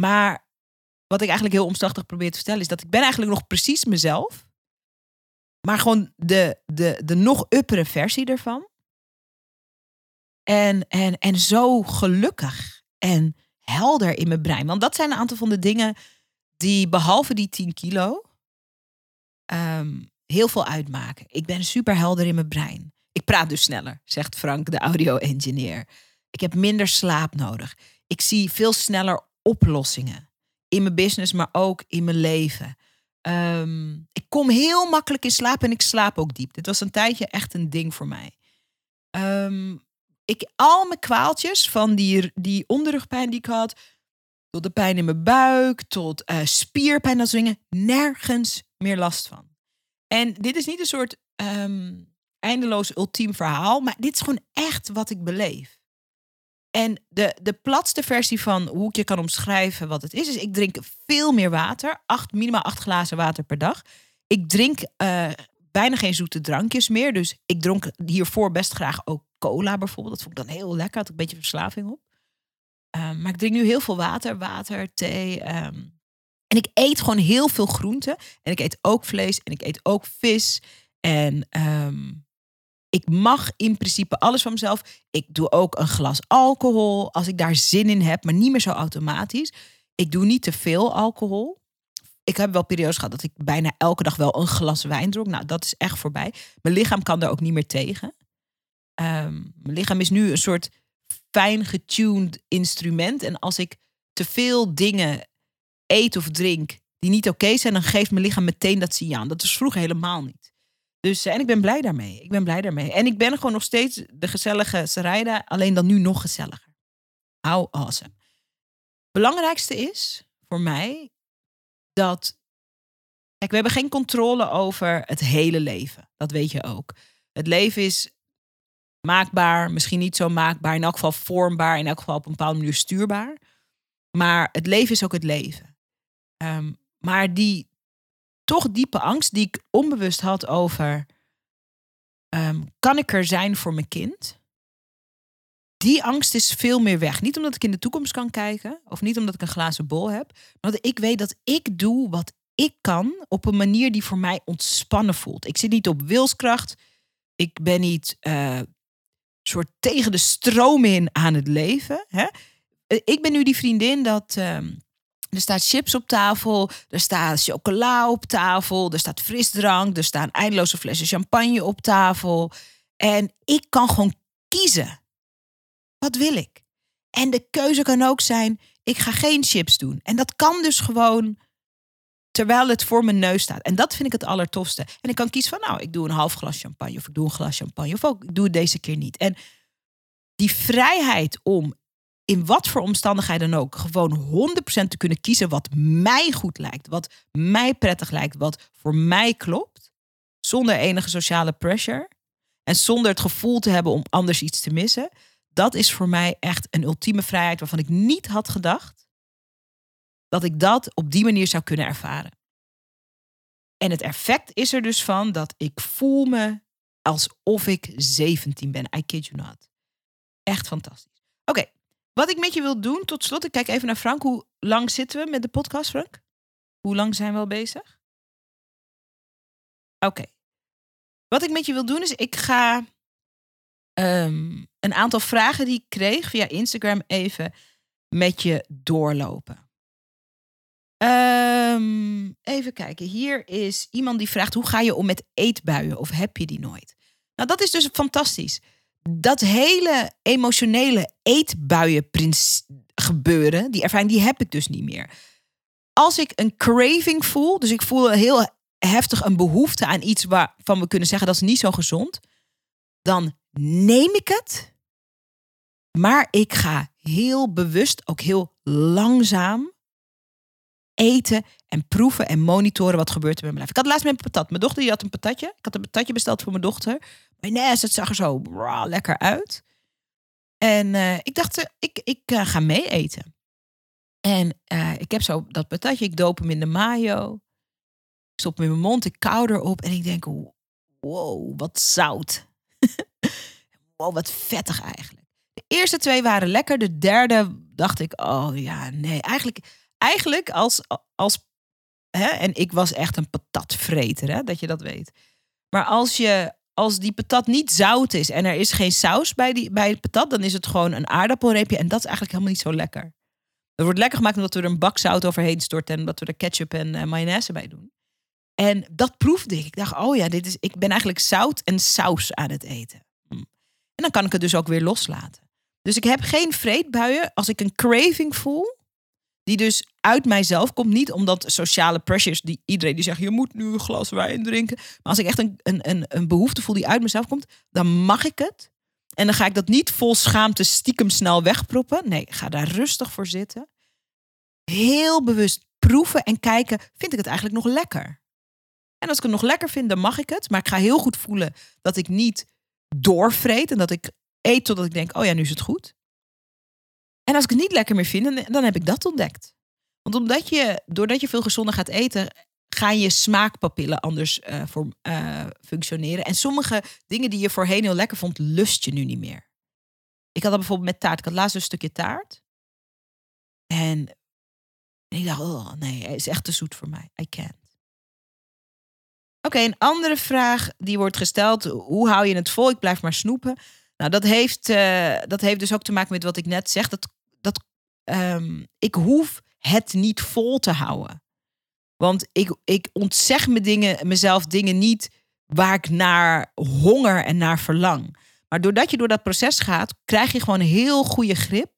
Maar wat ik eigenlijk heel omslachtig probeer te vertellen is dat ik ben eigenlijk nog precies mezelf. Maar gewoon de, de, de nog uppere versie ervan. En, en, en zo gelukkig en helder in mijn brein. Want dat zijn een aantal van de dingen die behalve die 10 kilo ehm, heel veel uitmaken. Ik ben super helder in mijn brein. Ik praat dus sneller, zegt Frank, de audio-engineer. Ik heb minder slaap nodig. Ik zie veel sneller oplossingen. In mijn business, maar ook in mijn leven. Ehm, ik kom heel makkelijk in slaap en ik slaap ook diep. Dit was een tijdje echt een ding voor mij. Um, ik, al mijn kwaaltjes, van die, die onderrugpijn die ik had, tot de pijn in mijn buik, tot uh, spierpijn, dat soort dingen, nergens meer last van. En dit is niet een soort um, eindeloos ultiem verhaal, maar dit is gewoon echt wat ik beleef. En de, de platste versie van hoe ik je kan omschrijven wat het is, is ik drink veel meer water. Acht, minimaal acht glazen water per dag. Ik drink uh, bijna geen zoete drankjes meer. Dus ik dronk hiervoor best graag ook cola bijvoorbeeld. Dat vond ik dan heel lekker. Had ik een beetje verslaving op. Um, maar ik drink nu heel veel water, water, thee. Um, en ik eet gewoon heel veel groenten. En ik eet ook vlees en ik eet ook vis. En um, ik mag in principe alles van mezelf. Ik doe ook een glas alcohol als ik daar zin in heb, maar niet meer zo automatisch. Ik doe niet te veel alcohol. Ik heb wel periodes gehad dat ik bijna elke dag wel een glas wijn dronk. Nou, dat is echt voorbij. Mijn lichaam kan daar ook niet meer tegen. Um, mijn lichaam is nu een soort fijn getuned instrument. En als ik te veel dingen eet of drink die niet oké zijn, dan geeft mijn lichaam meteen dat signaal. Dat is vroeger helemaal niet. Dus, en ik ben blij daarmee. Ik ben blij daarmee. En ik ben gewoon nog steeds de gezellige Sarayda, alleen dan nu nog gezelliger. How awesome. Belangrijkste is voor mij dat. Kijk, we hebben geen controle over het hele leven. Dat weet je ook. Het leven is maakbaar, misschien niet zo maakbaar, in elk geval vormbaar, in elk geval op een bepaalde manier stuurbaar. Maar het leven is ook het leven. Um, maar die toch diepe angst die ik onbewust had over: um, kan ik er zijn voor mijn kind? Die angst is veel meer weg. Niet omdat ik in de toekomst kan kijken, of niet omdat ik een glazen bol heb, maar dat ik weet dat ik doe wat ik kan op een manier die voor mij ontspannen voelt. Ik zit niet op wilskracht. Ik ben niet uh, soort tegen de stroom in aan het leven. Hè? Ik ben nu die vriendin dat. Um, er staat chips op tafel, er staat chocola op tafel, er staat frisdrank, er staan eindeloze flessen champagne op tafel. En ik kan gewoon kiezen. Wat wil ik? En de keuze kan ook zijn, ik ga geen chips doen. En dat kan dus gewoon terwijl het voor mijn neus staat. En dat vind ik het allertofste. En ik kan kiezen van, nou, ik doe een half glas champagne of ik doe een glas champagne of ook, ik doe het deze keer niet. En die vrijheid om in wat voor omstandigheden dan ook, gewoon 100% te kunnen kiezen wat mij goed lijkt, wat mij prettig lijkt, wat voor mij klopt, zonder enige sociale pressure en zonder het gevoel te hebben om anders iets te missen, dat is voor mij echt een ultieme vrijheid waarvan ik niet had gedacht dat ik dat op die manier zou kunnen ervaren. En het effect is er dus van dat ik voel me alsof ik 17 ben. I kid you not. Echt fantastisch. Oké, wat ik met je wil doen, tot slot, ik kijk even naar Frank. Hoe lang zitten we met de podcast, Frank? Hoe lang zijn we al bezig? Oké. Wat ik met je wil doen is, ik ga um, een aantal vragen die ik kreeg via Instagram even met je doorlopen. Um, even kijken. Hier is iemand die vraagt: hoe ga je om met eetbuien of heb je die nooit? Nou, dat is dus fantastisch dat hele emotionele eetbuien gebeuren, die ervaring, die heb ik dus niet meer. Als ik een craving voel, dus ik voel heel heftig een behoefte aan iets waarvan we kunnen zeggen dat is niet zo gezond, dan neem ik het. Maar ik ga heel bewust, ook heel langzaam eten en proeven en monitoren wat gebeurt er met mijn lijf. Ik had laatst een patat. Mijn dochter die had een patatje. Ik had een patatje besteld voor mijn dochter. Mayonaise, het zag er zo lekker uit. En uh, ik dacht, uh, ik, ik uh, ga mee eten. En ik heb zo dat patatje, ik doop hem in de mayo. Ik stop hem in mijn mond, ik kou erop. En ik denk, wow, wat zout. (laughs) wow, wat vettig eigenlijk. De eerste twee waren lekker. De derde dacht ik, oh ja, nee. Eigenlijk, eigenlijk als, als hè, en ik was echt een patatvreter, hè, dat je dat weet. Maar als je als die patat niet zout is en er is geen saus bij, die, bij het patat, dan is het gewoon een aardappelreepje. En dat is eigenlijk helemaal niet zo lekker. Het wordt lekker gemaakt omdat we er een bak zout overheen storten en omdat we er ketchup en uh, mayonaise bij doen. En dat proefde ik. Ik dacht, oh ja, dit is, ik ben eigenlijk zout en saus aan het eten. Hm. En dan kan ik het dus ook weer loslaten. Dus ik heb geen vreedbuien. Als ik een craving voel, die dus uit mijzelf komt. Niet omdat sociale pressures, die iedereen die zegt: je moet nu een glas wijn drinken. Maar als ik echt een, een, een behoefte voel die uit mezelf komt, dan mag ik het. En dan ga ik dat niet vol schaamte stiekem snel wegproppen. Nee, ga daar rustig voor zitten. Heel bewust proeven en kijken: vind ik het eigenlijk nog lekker? En als ik het nog lekker vind, dan mag ik het. Maar ik ga heel goed voelen dat ik niet doorvreet en dat ik eet totdat ik denk: oh ja, nu is het goed. En als ik het niet lekker meer vind, dan heb ik dat ontdekt. Want omdat je, doordat je veel gezonder gaat eten, gaan je smaakpapillen anders voor, uh, functioneren. En sommige dingen die je voorheen heel lekker vond, lust je nu niet meer. Ik had dat bijvoorbeeld met taart. Ik had laatst een stukje taart. En, ik dacht, oh nee, het is echt te zoet voor mij. I can't. Oké, een andere vraag die wordt gesteld. Hoe hou je het vol? Ik blijf maar snoepen. Nou, dat heeft, uh, dat heeft dus ook te maken met wat ik net zeg. Dat, dat, um, ik hoef het niet vol te houden. Want ik, ik ontzeg me dingen, mezelf dingen niet waar ik naar honger en naar verlang. Maar doordat je door dat proces gaat, krijg je gewoon heel goede grip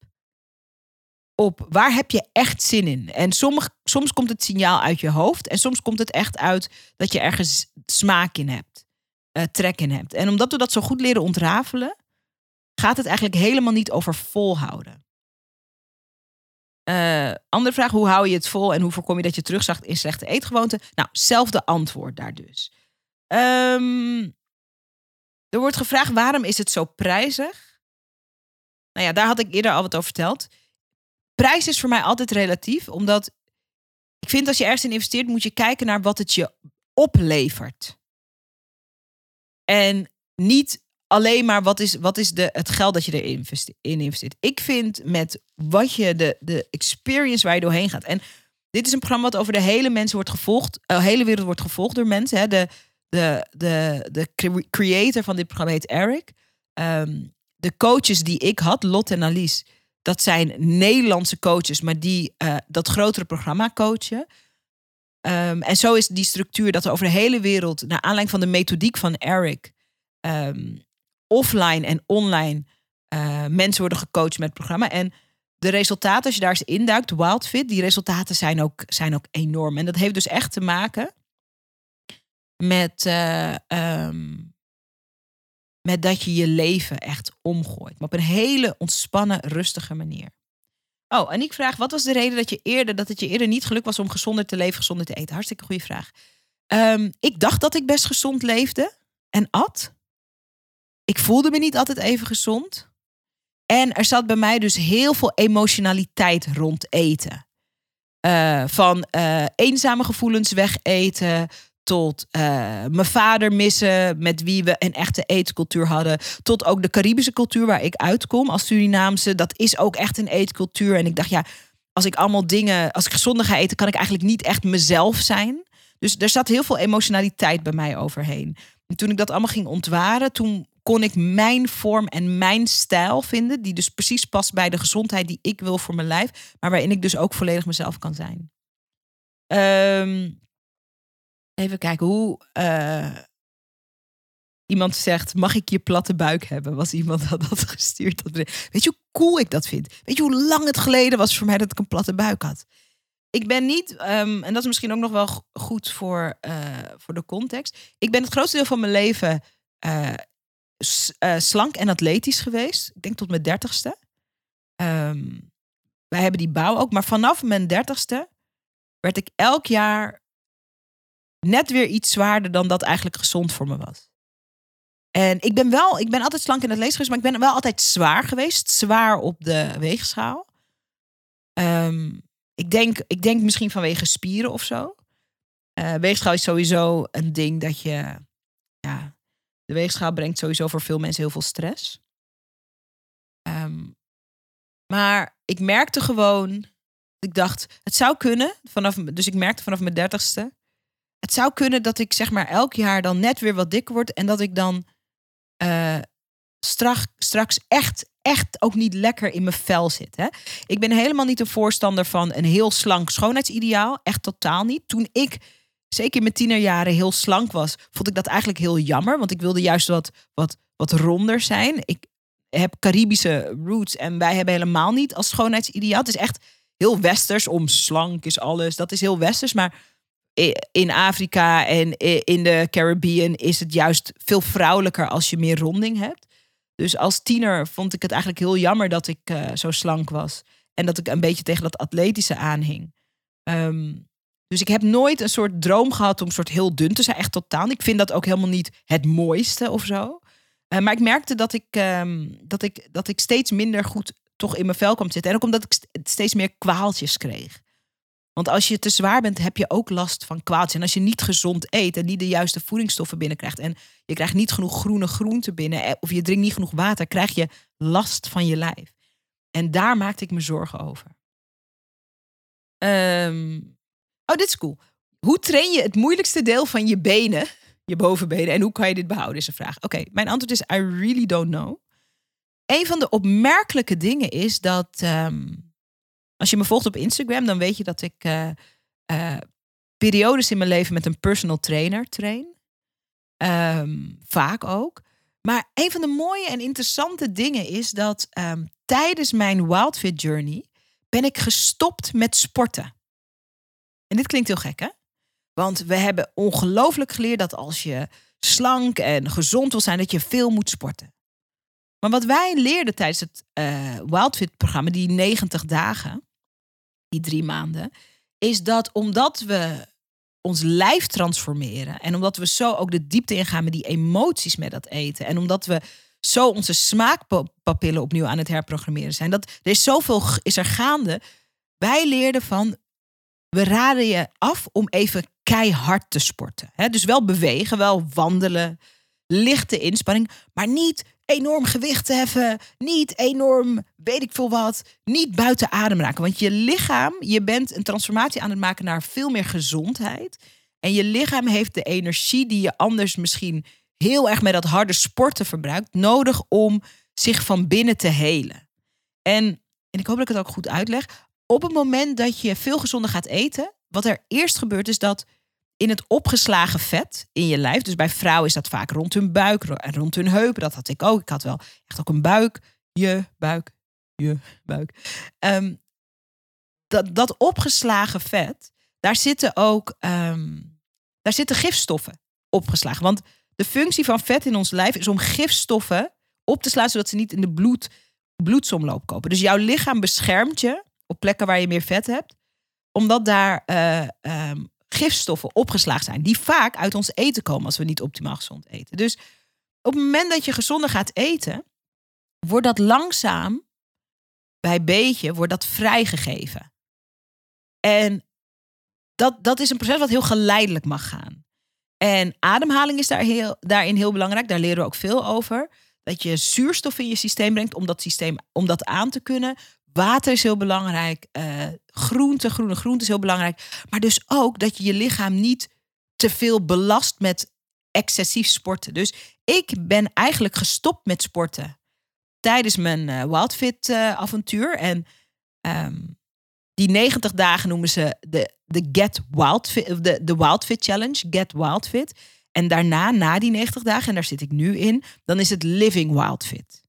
op waar heb je echt zin in. En soms, komt het signaal uit je hoofd en soms komt het echt uit dat je ergens smaak in hebt, uh, trek in hebt. En omdat we dat zo goed leren ontrafelen, gaat het eigenlijk helemaal niet over volhouden. Uh, andere vraag, hoe hou je het vol en hoe voorkom je dat je terugzakt in slechte eetgewoonten? Nou, zelfde antwoord daar dus. Um, er wordt gevraagd, waarom is het zo prijzig? Nou ja, daar had ik eerder al wat over verteld. Prijs is voor mij altijd relatief, omdat ik vind als je ergens in investeert, moet je kijken naar wat het je oplevert. En niet alleen maar wat is, wat is de, het geld dat je erin investeert. Ik vind met wat je de, de experience waar je doorheen gaat. En dit is een programma wat over de hele mensen wordt gevolgd. De uh, hele wereld wordt gevolgd door mensen. Hè. De, de, de, de creator van dit programma heet Eric. Um, de coaches die ik had, Lot en Alice, dat zijn Nederlandse coaches, maar die uh, dat grotere programma coachen. Um, en zo is die structuur dat er over de hele wereld, naar aanleiding van de methodiek van Eric, um, offline en online uh, mensen worden gecoacht met het programma. En de resultaten, als je daar eens induikt, Wildfit, die resultaten zijn ook, zijn ook enorm. En dat heeft dus echt te maken met, uh, um, met dat je je leven echt omgooit. Maar op een hele ontspannen, rustige manier. Oh, en ik vraag, wat was de reden dat je eerder dat het je eerder niet gelukt was om gezonder te leven, gezonder te eten? Hartstikke goede vraag. Um, ik dacht dat ik best gezond leefde en at ik voelde me niet altijd even gezond. En er zat bij mij dus heel veel emotionaliteit rond eten. Uh, van uh, eenzame gevoelens wegeten. Tot uh, mijn vader missen, met wie we een echte eetcultuur hadden. Tot ook de Caribische cultuur waar ik uitkom als Surinaamse. Dat is ook echt een eetcultuur. En ik dacht, ja, als ik allemaal dingen, als ik gezonder ga eten, kan ik eigenlijk niet echt mezelf zijn. Dus er zat heel veel emotionaliteit bij mij overheen. En toen ik dat allemaal ging ontwaren, toen kon ik mijn vorm en mijn stijl vinden, die dus precies past bij de gezondheid die ik wil voor mijn lijf, maar waarin ik dus ook volledig mezelf kan zijn. Um, even kijken hoe. Uh, iemand zegt: Mag ik je platte buik hebben? Was iemand dat had gestuurd. Weet je hoe cool ik dat vind? Weet je hoe lang het geleden was voor mij dat ik een platte buik had? Ik ben niet, um, en dat is misschien ook nog wel goed voor, uh, voor de context. Ik ben het grootste deel van mijn leven uh, uh, slank en atletisch geweest. Ik denk tot mijn dertigste. Um, wij hebben die bouw ook. Maar vanaf mijn dertigste werd ik elk jaar net weer iets zwaarder dan dat eigenlijk gezond voor me was. En ik ben wel, ik ben altijd slank in het geweest, maar ik ben wel altijd zwaar geweest. Zwaar op de weegschaal. Um, ik, denk, ik denk misschien vanwege spieren of zo. Uh, weegschaal is sowieso een ding dat je. De weegschaal brengt sowieso voor veel mensen heel veel stress. Um, maar ik merkte gewoon. Ik dacht, het zou kunnen. Vanaf, dus ik merkte vanaf mijn dertigste. Het zou kunnen dat ik zeg maar elk jaar dan net weer wat dikker word. En dat ik dan uh, straks, straks echt, echt ook niet lekker in mijn vel zit. Hè? Ik ben helemaal niet een voorstander van een heel slank schoonheidsideaal. Echt totaal niet. Toen ik, zeker in mijn tienerjaren, heel slank was, vond ik dat eigenlijk heel jammer. Want ik wilde juist wat, wat, wat ronder zijn. Ik heb Caribische roots en wij hebben helemaal niet als schoonheidsideaal. Het is echt heel westers om slank is alles. Dat is heel westers. Maar in Afrika en in de Caribbean is het juist veel vrouwelijker als je meer ronding hebt. Dus als tiener vond ik het eigenlijk heel jammer dat ik uh, zo slank was. En dat ik een beetje tegen dat atletische aanhing. Um, dus ik heb nooit een soort droom gehad om soort heel dun te zijn. Echt totaal. Ik vind dat ook helemaal niet het mooiste of zo. Uh, maar ik merkte dat ik, um, dat, ik, dat ik steeds minder goed toch in mijn vel kwam zitten. En ook omdat ik steeds meer kwaaltjes kreeg. Want als je te zwaar bent, heb je ook last van kwaaltjes. En als je niet gezond eet en niet de juiste voedingsstoffen binnenkrijgt. En je krijgt niet genoeg groene groenten binnen. Eh, of je drinkt niet genoeg water. krijg je last van je lijf. En daar maakte ik me zorgen over. Um, oh, dit is cool. Hoe train je het moeilijkste deel van je benen? Je bovenbenen. En hoe kan je dit behouden? Is een vraag. Oké, mijn antwoord is: I really don't know. Een van de opmerkelijke dingen is dat. Um, als je me volgt op Instagram, dan weet je dat ik uh, uh, periodes in mijn leven met een personal trainer train. Um, vaak ook. Maar een van de mooie en interessante dingen is dat um, tijdens mijn Wildfit Journey ben ik gestopt met sporten. En dit klinkt heel gek, hè? Want we hebben ongelooflijk geleerd dat als je slank en gezond wil zijn, dat je veel moet sporten. Maar wat wij leerden tijdens het uh, Wildfit-programma, die 90 dagen, die drie maanden, is dat omdat we ons lijf transformeren en omdat we zo ook de diepte ingaan met die emoties met dat eten en omdat we zo onze smaakpapillen opnieuw aan het herprogrammeren zijn, dat er is zoveel is er gaande. Wij leerden van we raden je af om even keihard te sporten. Dus wel bewegen, wel wandelen, lichte inspanning, maar niet enorm gewicht te heffen, niet enorm weet ik veel wat, niet buiten adem raken. Want je lichaam, je bent een transformatie aan het maken naar veel meer gezondheid. En je lichaam heeft de energie die je anders misschien heel erg met dat harde sporten verbruikt, nodig om zich van binnen te helen. En, en ik hoop dat ik het ook goed uitleg. Op het moment dat je veel gezonder gaat eten, wat er eerst gebeurt is dat in het opgeslagen vet in je lijf. Dus bij vrouwen is dat vaak rond hun buik en rond hun heupen. Dat had ik ook. Ik had wel echt ook een buik. Je buik. Je buik. Um, dat, dat opgeslagen vet, daar zitten ook um, daar zitten gifstoffen opgeslagen. Want de functie van vet in ons lijf is om gifstoffen op te slaan, zodat ze niet in de bloed, bloedsomloop kopen. Dus jouw lichaam beschermt je op plekken waar je meer vet hebt, omdat daar uh, um, gifstoffen opgeslagen zijn, die vaak uit ons eten komen als we niet optimaal gezond eten. Dus op het moment dat je gezonder gaat eten, wordt dat langzaam, bij beetje, wordt dat vrijgegeven. En dat, dat is een proces wat heel geleidelijk mag gaan. En ademhaling is daar heel, daarin heel belangrijk. Daar leren we ook veel over. Dat je zuurstof in je systeem brengt om dat systeem om dat aan te kunnen. Water is heel belangrijk. Uh, groente, groene groente is heel belangrijk. Maar dus ook dat je je lichaam niet te veel belast met excessief sporten. Dus ik ben eigenlijk gestopt met sporten tijdens mijn uh, Wildfit uh, avontuur. En um, die 90 dagen noemen ze de, de Get Wildfit, de, de Wildfit Challenge, Get Wildfit. En daarna, na die 90 dagen, en daar zit ik nu in, dan is het Living Wildfit.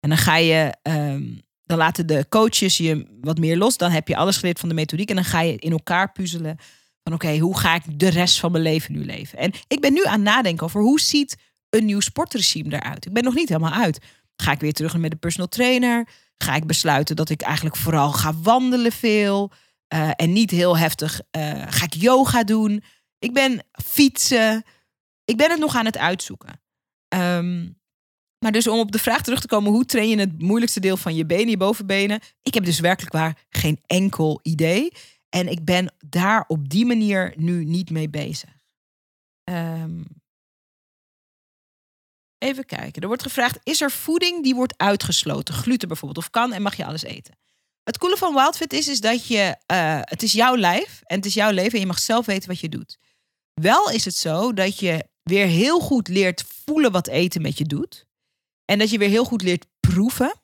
En dan ga je um, dan laten de coaches je wat meer los. Dan heb je alles geleerd van de methodiek. En dan ga je in elkaar puzzelen. Van oké, hoe ga ik de rest van mijn leven nu leven? En ik ben nu aan het nadenken over hoe ziet een nieuw sportregime eruit. Ik ben nog niet helemaal uit. Ga ik weer terug met de personal trainer? Ga ik besluiten dat ik eigenlijk vooral ga wandelen veel eh, en niet heel heftig uh, ga ik yoga doen? Ik ben fietsen. Ik ben het nog aan het uitzoeken. Um, maar dus om op de vraag terug te komen, hoe train je het moeilijkste deel van je benen, je bovenbenen? Ik heb dus werkelijk waar geen enkel idee. En ik ben daar op die manier nu niet mee bezig. Um, even kijken. Er wordt gevraagd: is er voeding die wordt uitgesloten? Gluten bijvoorbeeld, of kan en mag je alles eten? Het coole van Wildfit is, is dat je, uh, het is jouw lijf en het is jouw leven en je mag zelf weten wat je doet. Wel is het zo dat je weer heel goed leert voelen wat eten met je doet. En dat je weer heel goed leert proeven.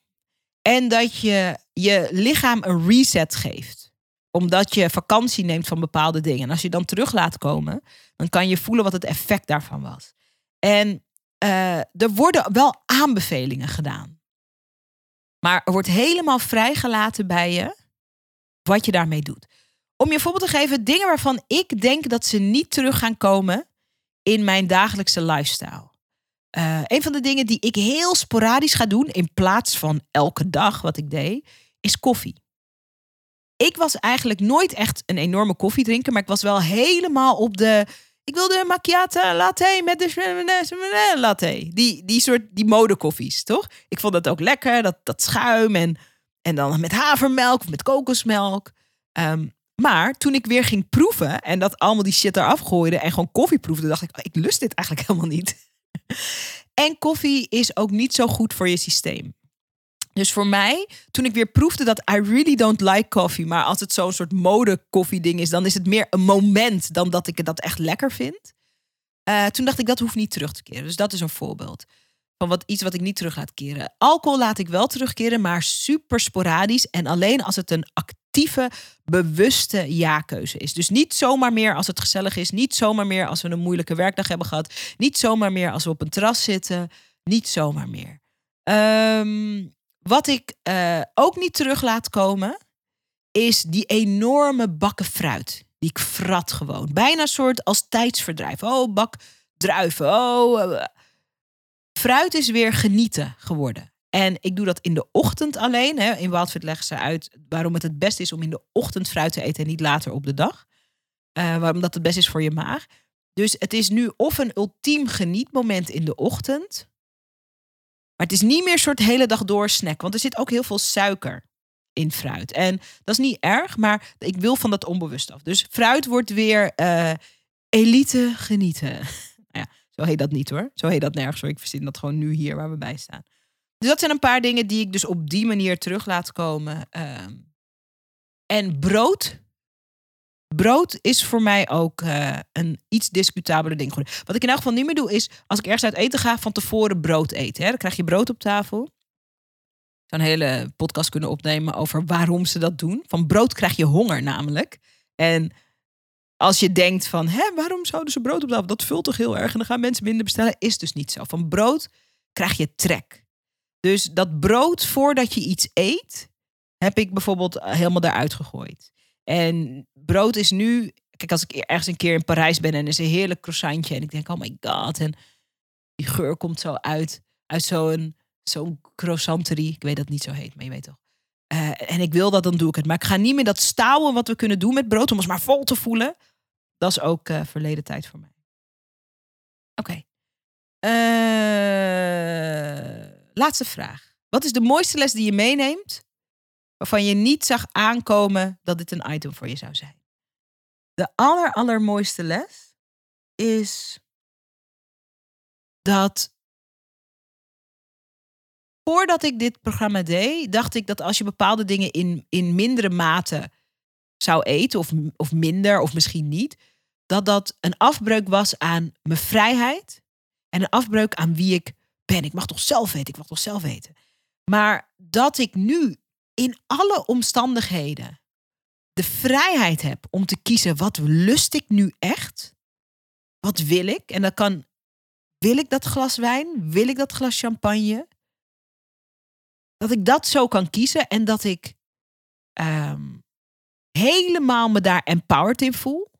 En dat je je lichaam een reset geeft. Omdat je vakantie neemt van bepaalde dingen. En als je dan terug laat komen, dan kan je voelen wat het effect daarvan was. En uh, er worden wel aanbevelingen gedaan. Maar er wordt helemaal vrijgelaten bij je wat je daarmee doet. Om je voorbeeld te geven, dingen waarvan ik denk dat ze niet terug gaan komen in mijn dagelijkse lifestyle. Uh, een van de dingen die ik heel sporadisch ga doen, in plaats van elke dag wat ik deed, is koffie. Ik was eigenlijk nooit echt een enorme koffiedrinker, maar ik was wel helemaal op de. Ik wilde macchiato latte met de latte. Die, die soort die modekoffies, toch? Ik vond dat ook lekker, dat, dat schuim en, en dan met havermelk of met kokosmelk. Um, maar toen ik weer ging proeven en dat allemaal die shit eraf gooide en gewoon koffie proefde, dacht ik, ik lust dit eigenlijk (laughs) helemaal niet. En koffie is ook niet zo goed voor je systeem. Dus voor mij, toen ik weer proefde dat I really don't like coffee, maar als het zo'n soort mode koffie ding is, dan is het meer een moment dan dat ik dat echt lekker vind. Uh, toen dacht ik, dat hoeft niet terug te keren. Dus dat is een voorbeeld van wat, iets wat ik niet terug laat keren. Alcohol laat ik wel terugkeren, maar super sporadisch en alleen als het een actieve, bewuste ja-keuze is. Dus niet zomaar meer als het gezellig is. Niet zomaar meer als we een moeilijke werkdag hebben gehad. Niet zomaar meer als we op een terras zitten. Niet zomaar meer. Um, wat ik uh, ook niet terug laat komen, is die enorme bakken fruit. Die ik frat gewoon. Bijna soort als tijdsverdrijf. Oh, bak druiven. Oh. Uh. Fruit is weer genieten geworden. En ik doe dat in de ochtend alleen. Hè. In Wildfit leggen ze uit waarom het het best is om in de ochtend fruit te eten en niet later op de dag. Uh, waarom dat het best is voor je maag. Dus het is nu of een ultiem genietmoment in de ochtend. Maar het is niet meer een soort hele dag door snack. Want er zit ook heel veel suiker in fruit. En dat is niet erg, maar ik wil van dat onbewust af. Dus fruit wordt weer uh, elite genieten. (laughs) nou ja, zo heet dat niet hoor. Zo heet dat nergens hoor. Ik verzin dat gewoon nu hier waar we bij staan. Dus dat zijn een paar dingen die ik dus op die manier terug laat komen. Ehm, en brood. Brood is voor mij ook uh, een iets discutabeler ding. Wat ik in elk geval niet meer doe is, als ik ergens uit eten ga, van tevoren brood eten. Hè? Dan krijg je brood op tafel. Ik zou een hele podcast kunnen opnemen over waarom ze dat doen. Van brood krijg je honger namelijk. En als je denkt van, hè, waarom zouden ze brood op tafel? Dat vult toch heel erg en dan gaan mensen minder bestellen. Is dus niet zo. Van brood krijg je trek. Dus dat brood voordat je iets eet, heb ik bijvoorbeeld eh, helemaal eruit gegooid. En brood is nu, kijk, als ik ergens een keer in Parijs ben en er is een heerlijk croissantje en ik denk, oh my god, en die geur komt zo uit, uit zo'n zo'n croissanterie. Ik weet dat niet zo heet, maar je weet toch. Uh, en ik wil dat, dan doe ik het. Maar ik ga niet meer dat stouwen wat we kunnen doen met brood om ons maar vol te voelen. Dat is ook uh, verleden tijd voor mij. Oké. Okay. Laatste vraag. Wat is de mooiste les die je meeneemt waarvan je niet zag aankomen dat dit een item voor je zou zijn? De aller, allermooiste les is dat voordat ik dit programma deed, dacht ik dat als je bepaalde dingen in, in mindere mate zou eten, of, of minder, of misschien niet, dat dat een afbreuk was aan mijn vrijheid en een afbreuk aan wie ik ben. Ik mag toch zelf weten, ik mag toch zelf weten. Maar dat ik nu in alle omstandigheden de vrijheid heb om te kiezen wat lust ik nu echt? Wat wil ik? En dat kan, wil ik dat glas wijn? Wil ik dat glas champagne? Dat ik dat zo kan kiezen en dat ik um, helemaal me daar empowered in voel.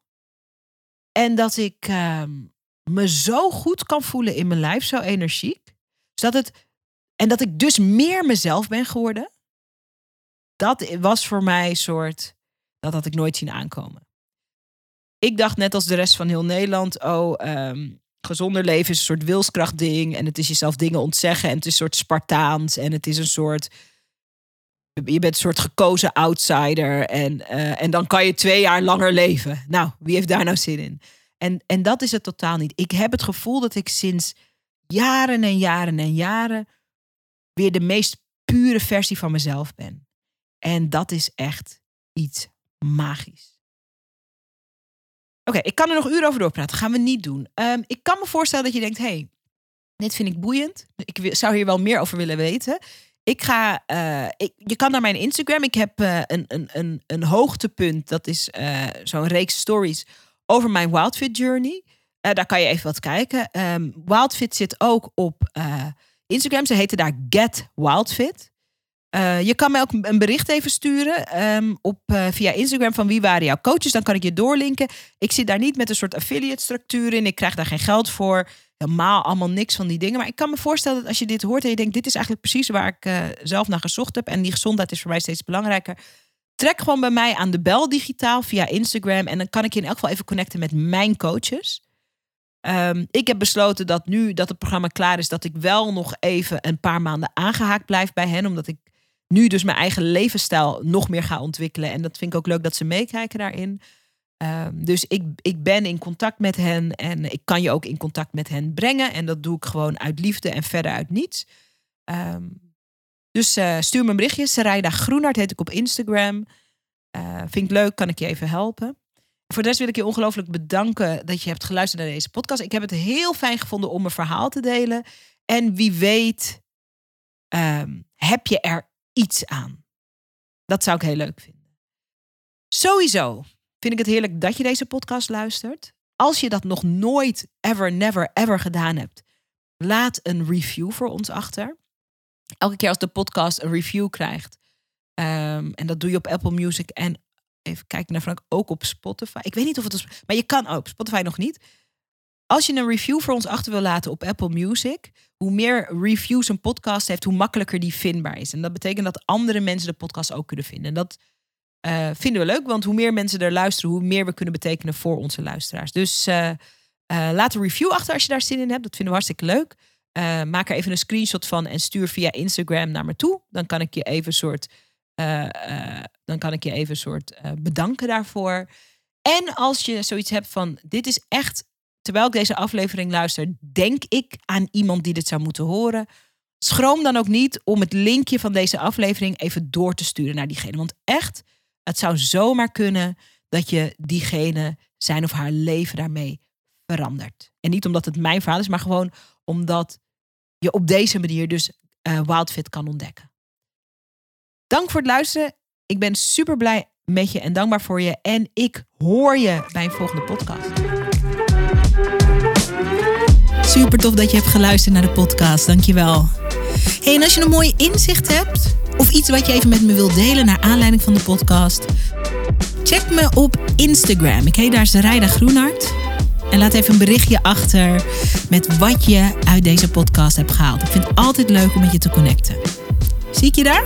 En dat ik um, me zo goed kan voelen in mijn lijf, zo energiek. Zodat het, en dat ik dus meer mezelf ben geworden. Dat was voor mij een soort, dat had ik nooit zien aankomen. Ik dacht net als de rest van heel Nederland, oh, ehm, gezonder leven is een soort wilskrachtding. En het is jezelf dingen ontzeggen. En het is een soort Spartaans. En het is een soort. Je bent een soort gekozen outsider. En, eh, en dan kan je twee jaar langer leven. Nou, wie heeft daar nou zin in? En, en dat is het totaal niet. Ik heb het gevoel dat ik sinds jaren en jaren en jaren weer de meest pure versie van mezelf ben. En dat is echt iets magisch. Oké, ik kan er nog uren over doorpraten. Gaan we niet doen. Ehm, ik kan me voorstellen dat je denkt: hey, dit vind ik boeiend. Ik zou hier wel meer over willen weten. Ik ga, ik, je kan naar mijn Instagram. Ik heb uh, een, een, een, een hoogtepunt. Dat is uh, zo'n reeks stories over mijn Wildfit journey. Daar kan je even wat kijken. Um, Wildfit zit ook op Instagram. Ze heten daar Get Wildfit. Uh, je kan mij ook een bericht even sturen um, op, via Instagram van wie waren jouw coaches. Dan kan ik je doorlinken. Ik zit daar niet met een soort affiliate structuur in. Ik krijg daar geen geld voor. Helemaal allemaal niks van die dingen. Maar ik kan me voorstellen dat als je dit hoort en je denkt... dit is eigenlijk precies waar ik zelf naar gezocht heb. En die gezondheid is voor mij steeds belangrijker. Trek gewoon bij mij aan de bel digitaal via Instagram. En dan kan ik je in elk geval even connecten met mijn coaches. Um, ik heb besloten dat nu dat het programma klaar is... dat ik wel nog even een paar maanden aangehaakt blijf bij hen. Omdat ik nu dus mijn eigen levensstijl nog meer ga ontwikkelen. En dat vind ik ook leuk dat ze meekijken daarin. Um, dus ik, ik ben in contact met hen en ik kan je ook in contact met hen brengen. En dat doe ik gewoon uit liefde en verder uit niets. Um, dus uh, stuur me een berichtje. Sarayda Groenhart heet ik op Instagram. Uh, vind ik leuk, kan ik je even helpen. Voor de rest wil ik je ongelooflijk bedanken dat je hebt geluisterd naar deze podcast. Ik heb het heel fijn gevonden om mijn verhaal te delen. En wie weet, um, heb je er iets aan. Dat zou ik heel leuk vinden. Sowieso vind ik het heerlijk dat je deze podcast luistert. Als je dat nog nooit, ever, never, ever gedaan hebt, laat een review voor ons achter. Elke keer als de podcast een review krijgt, um, en dat doe je op Apple Music en even kijken naar Frank, ook op Spotify. Ik weet niet of het is, maar je kan ook, Spotify nog niet. Als je een review voor ons achter wil laten op Apple Music, hoe meer reviews een podcast heeft, hoe makkelijker die vindbaar is. En dat betekent dat andere mensen de podcast ook kunnen vinden. En dat uh, vinden we leuk, want hoe meer mensen er luisteren, hoe meer we kunnen betekenen voor onze luisteraars. Dus uh, uh, laat een review achter als je daar zin in hebt. Dat vinden we hartstikke leuk. maak er even een screenshot van en stuur via Instagram naar me toe. Dan kan ik je even soort, dan kan ik je even soort bedanken daarvoor. En als je zoiets hebt van dit is echt terwijl ik deze aflevering luister, denk ik aan iemand die dit zou moeten horen. Schroom dan ook niet om het linkje van deze aflevering even door te sturen naar diegene. Want echt, het zou zomaar kunnen dat je diegene zijn of haar leven daarmee verandert. En niet omdat het mijn verhaal is, maar gewoon omdat je op deze manier dus Wildfit kan ontdekken. Dank voor het luisteren. Ik ben super blij met je en dankbaar voor je. En ik hoor je bij een volgende podcast. Super tof dat je hebt geluisterd naar de podcast. Dankjewel. Hey, en als je een mooi inzicht hebt of iets wat je even met me wilt delen naar aanleiding van de podcast, check me op Instagram. Ik heet daar Zarijda Groenhart. En laat even een berichtje achter met wat je uit deze podcast hebt gehaald. Ik vind het altijd leuk om met je te connecten. Zie ik je daar?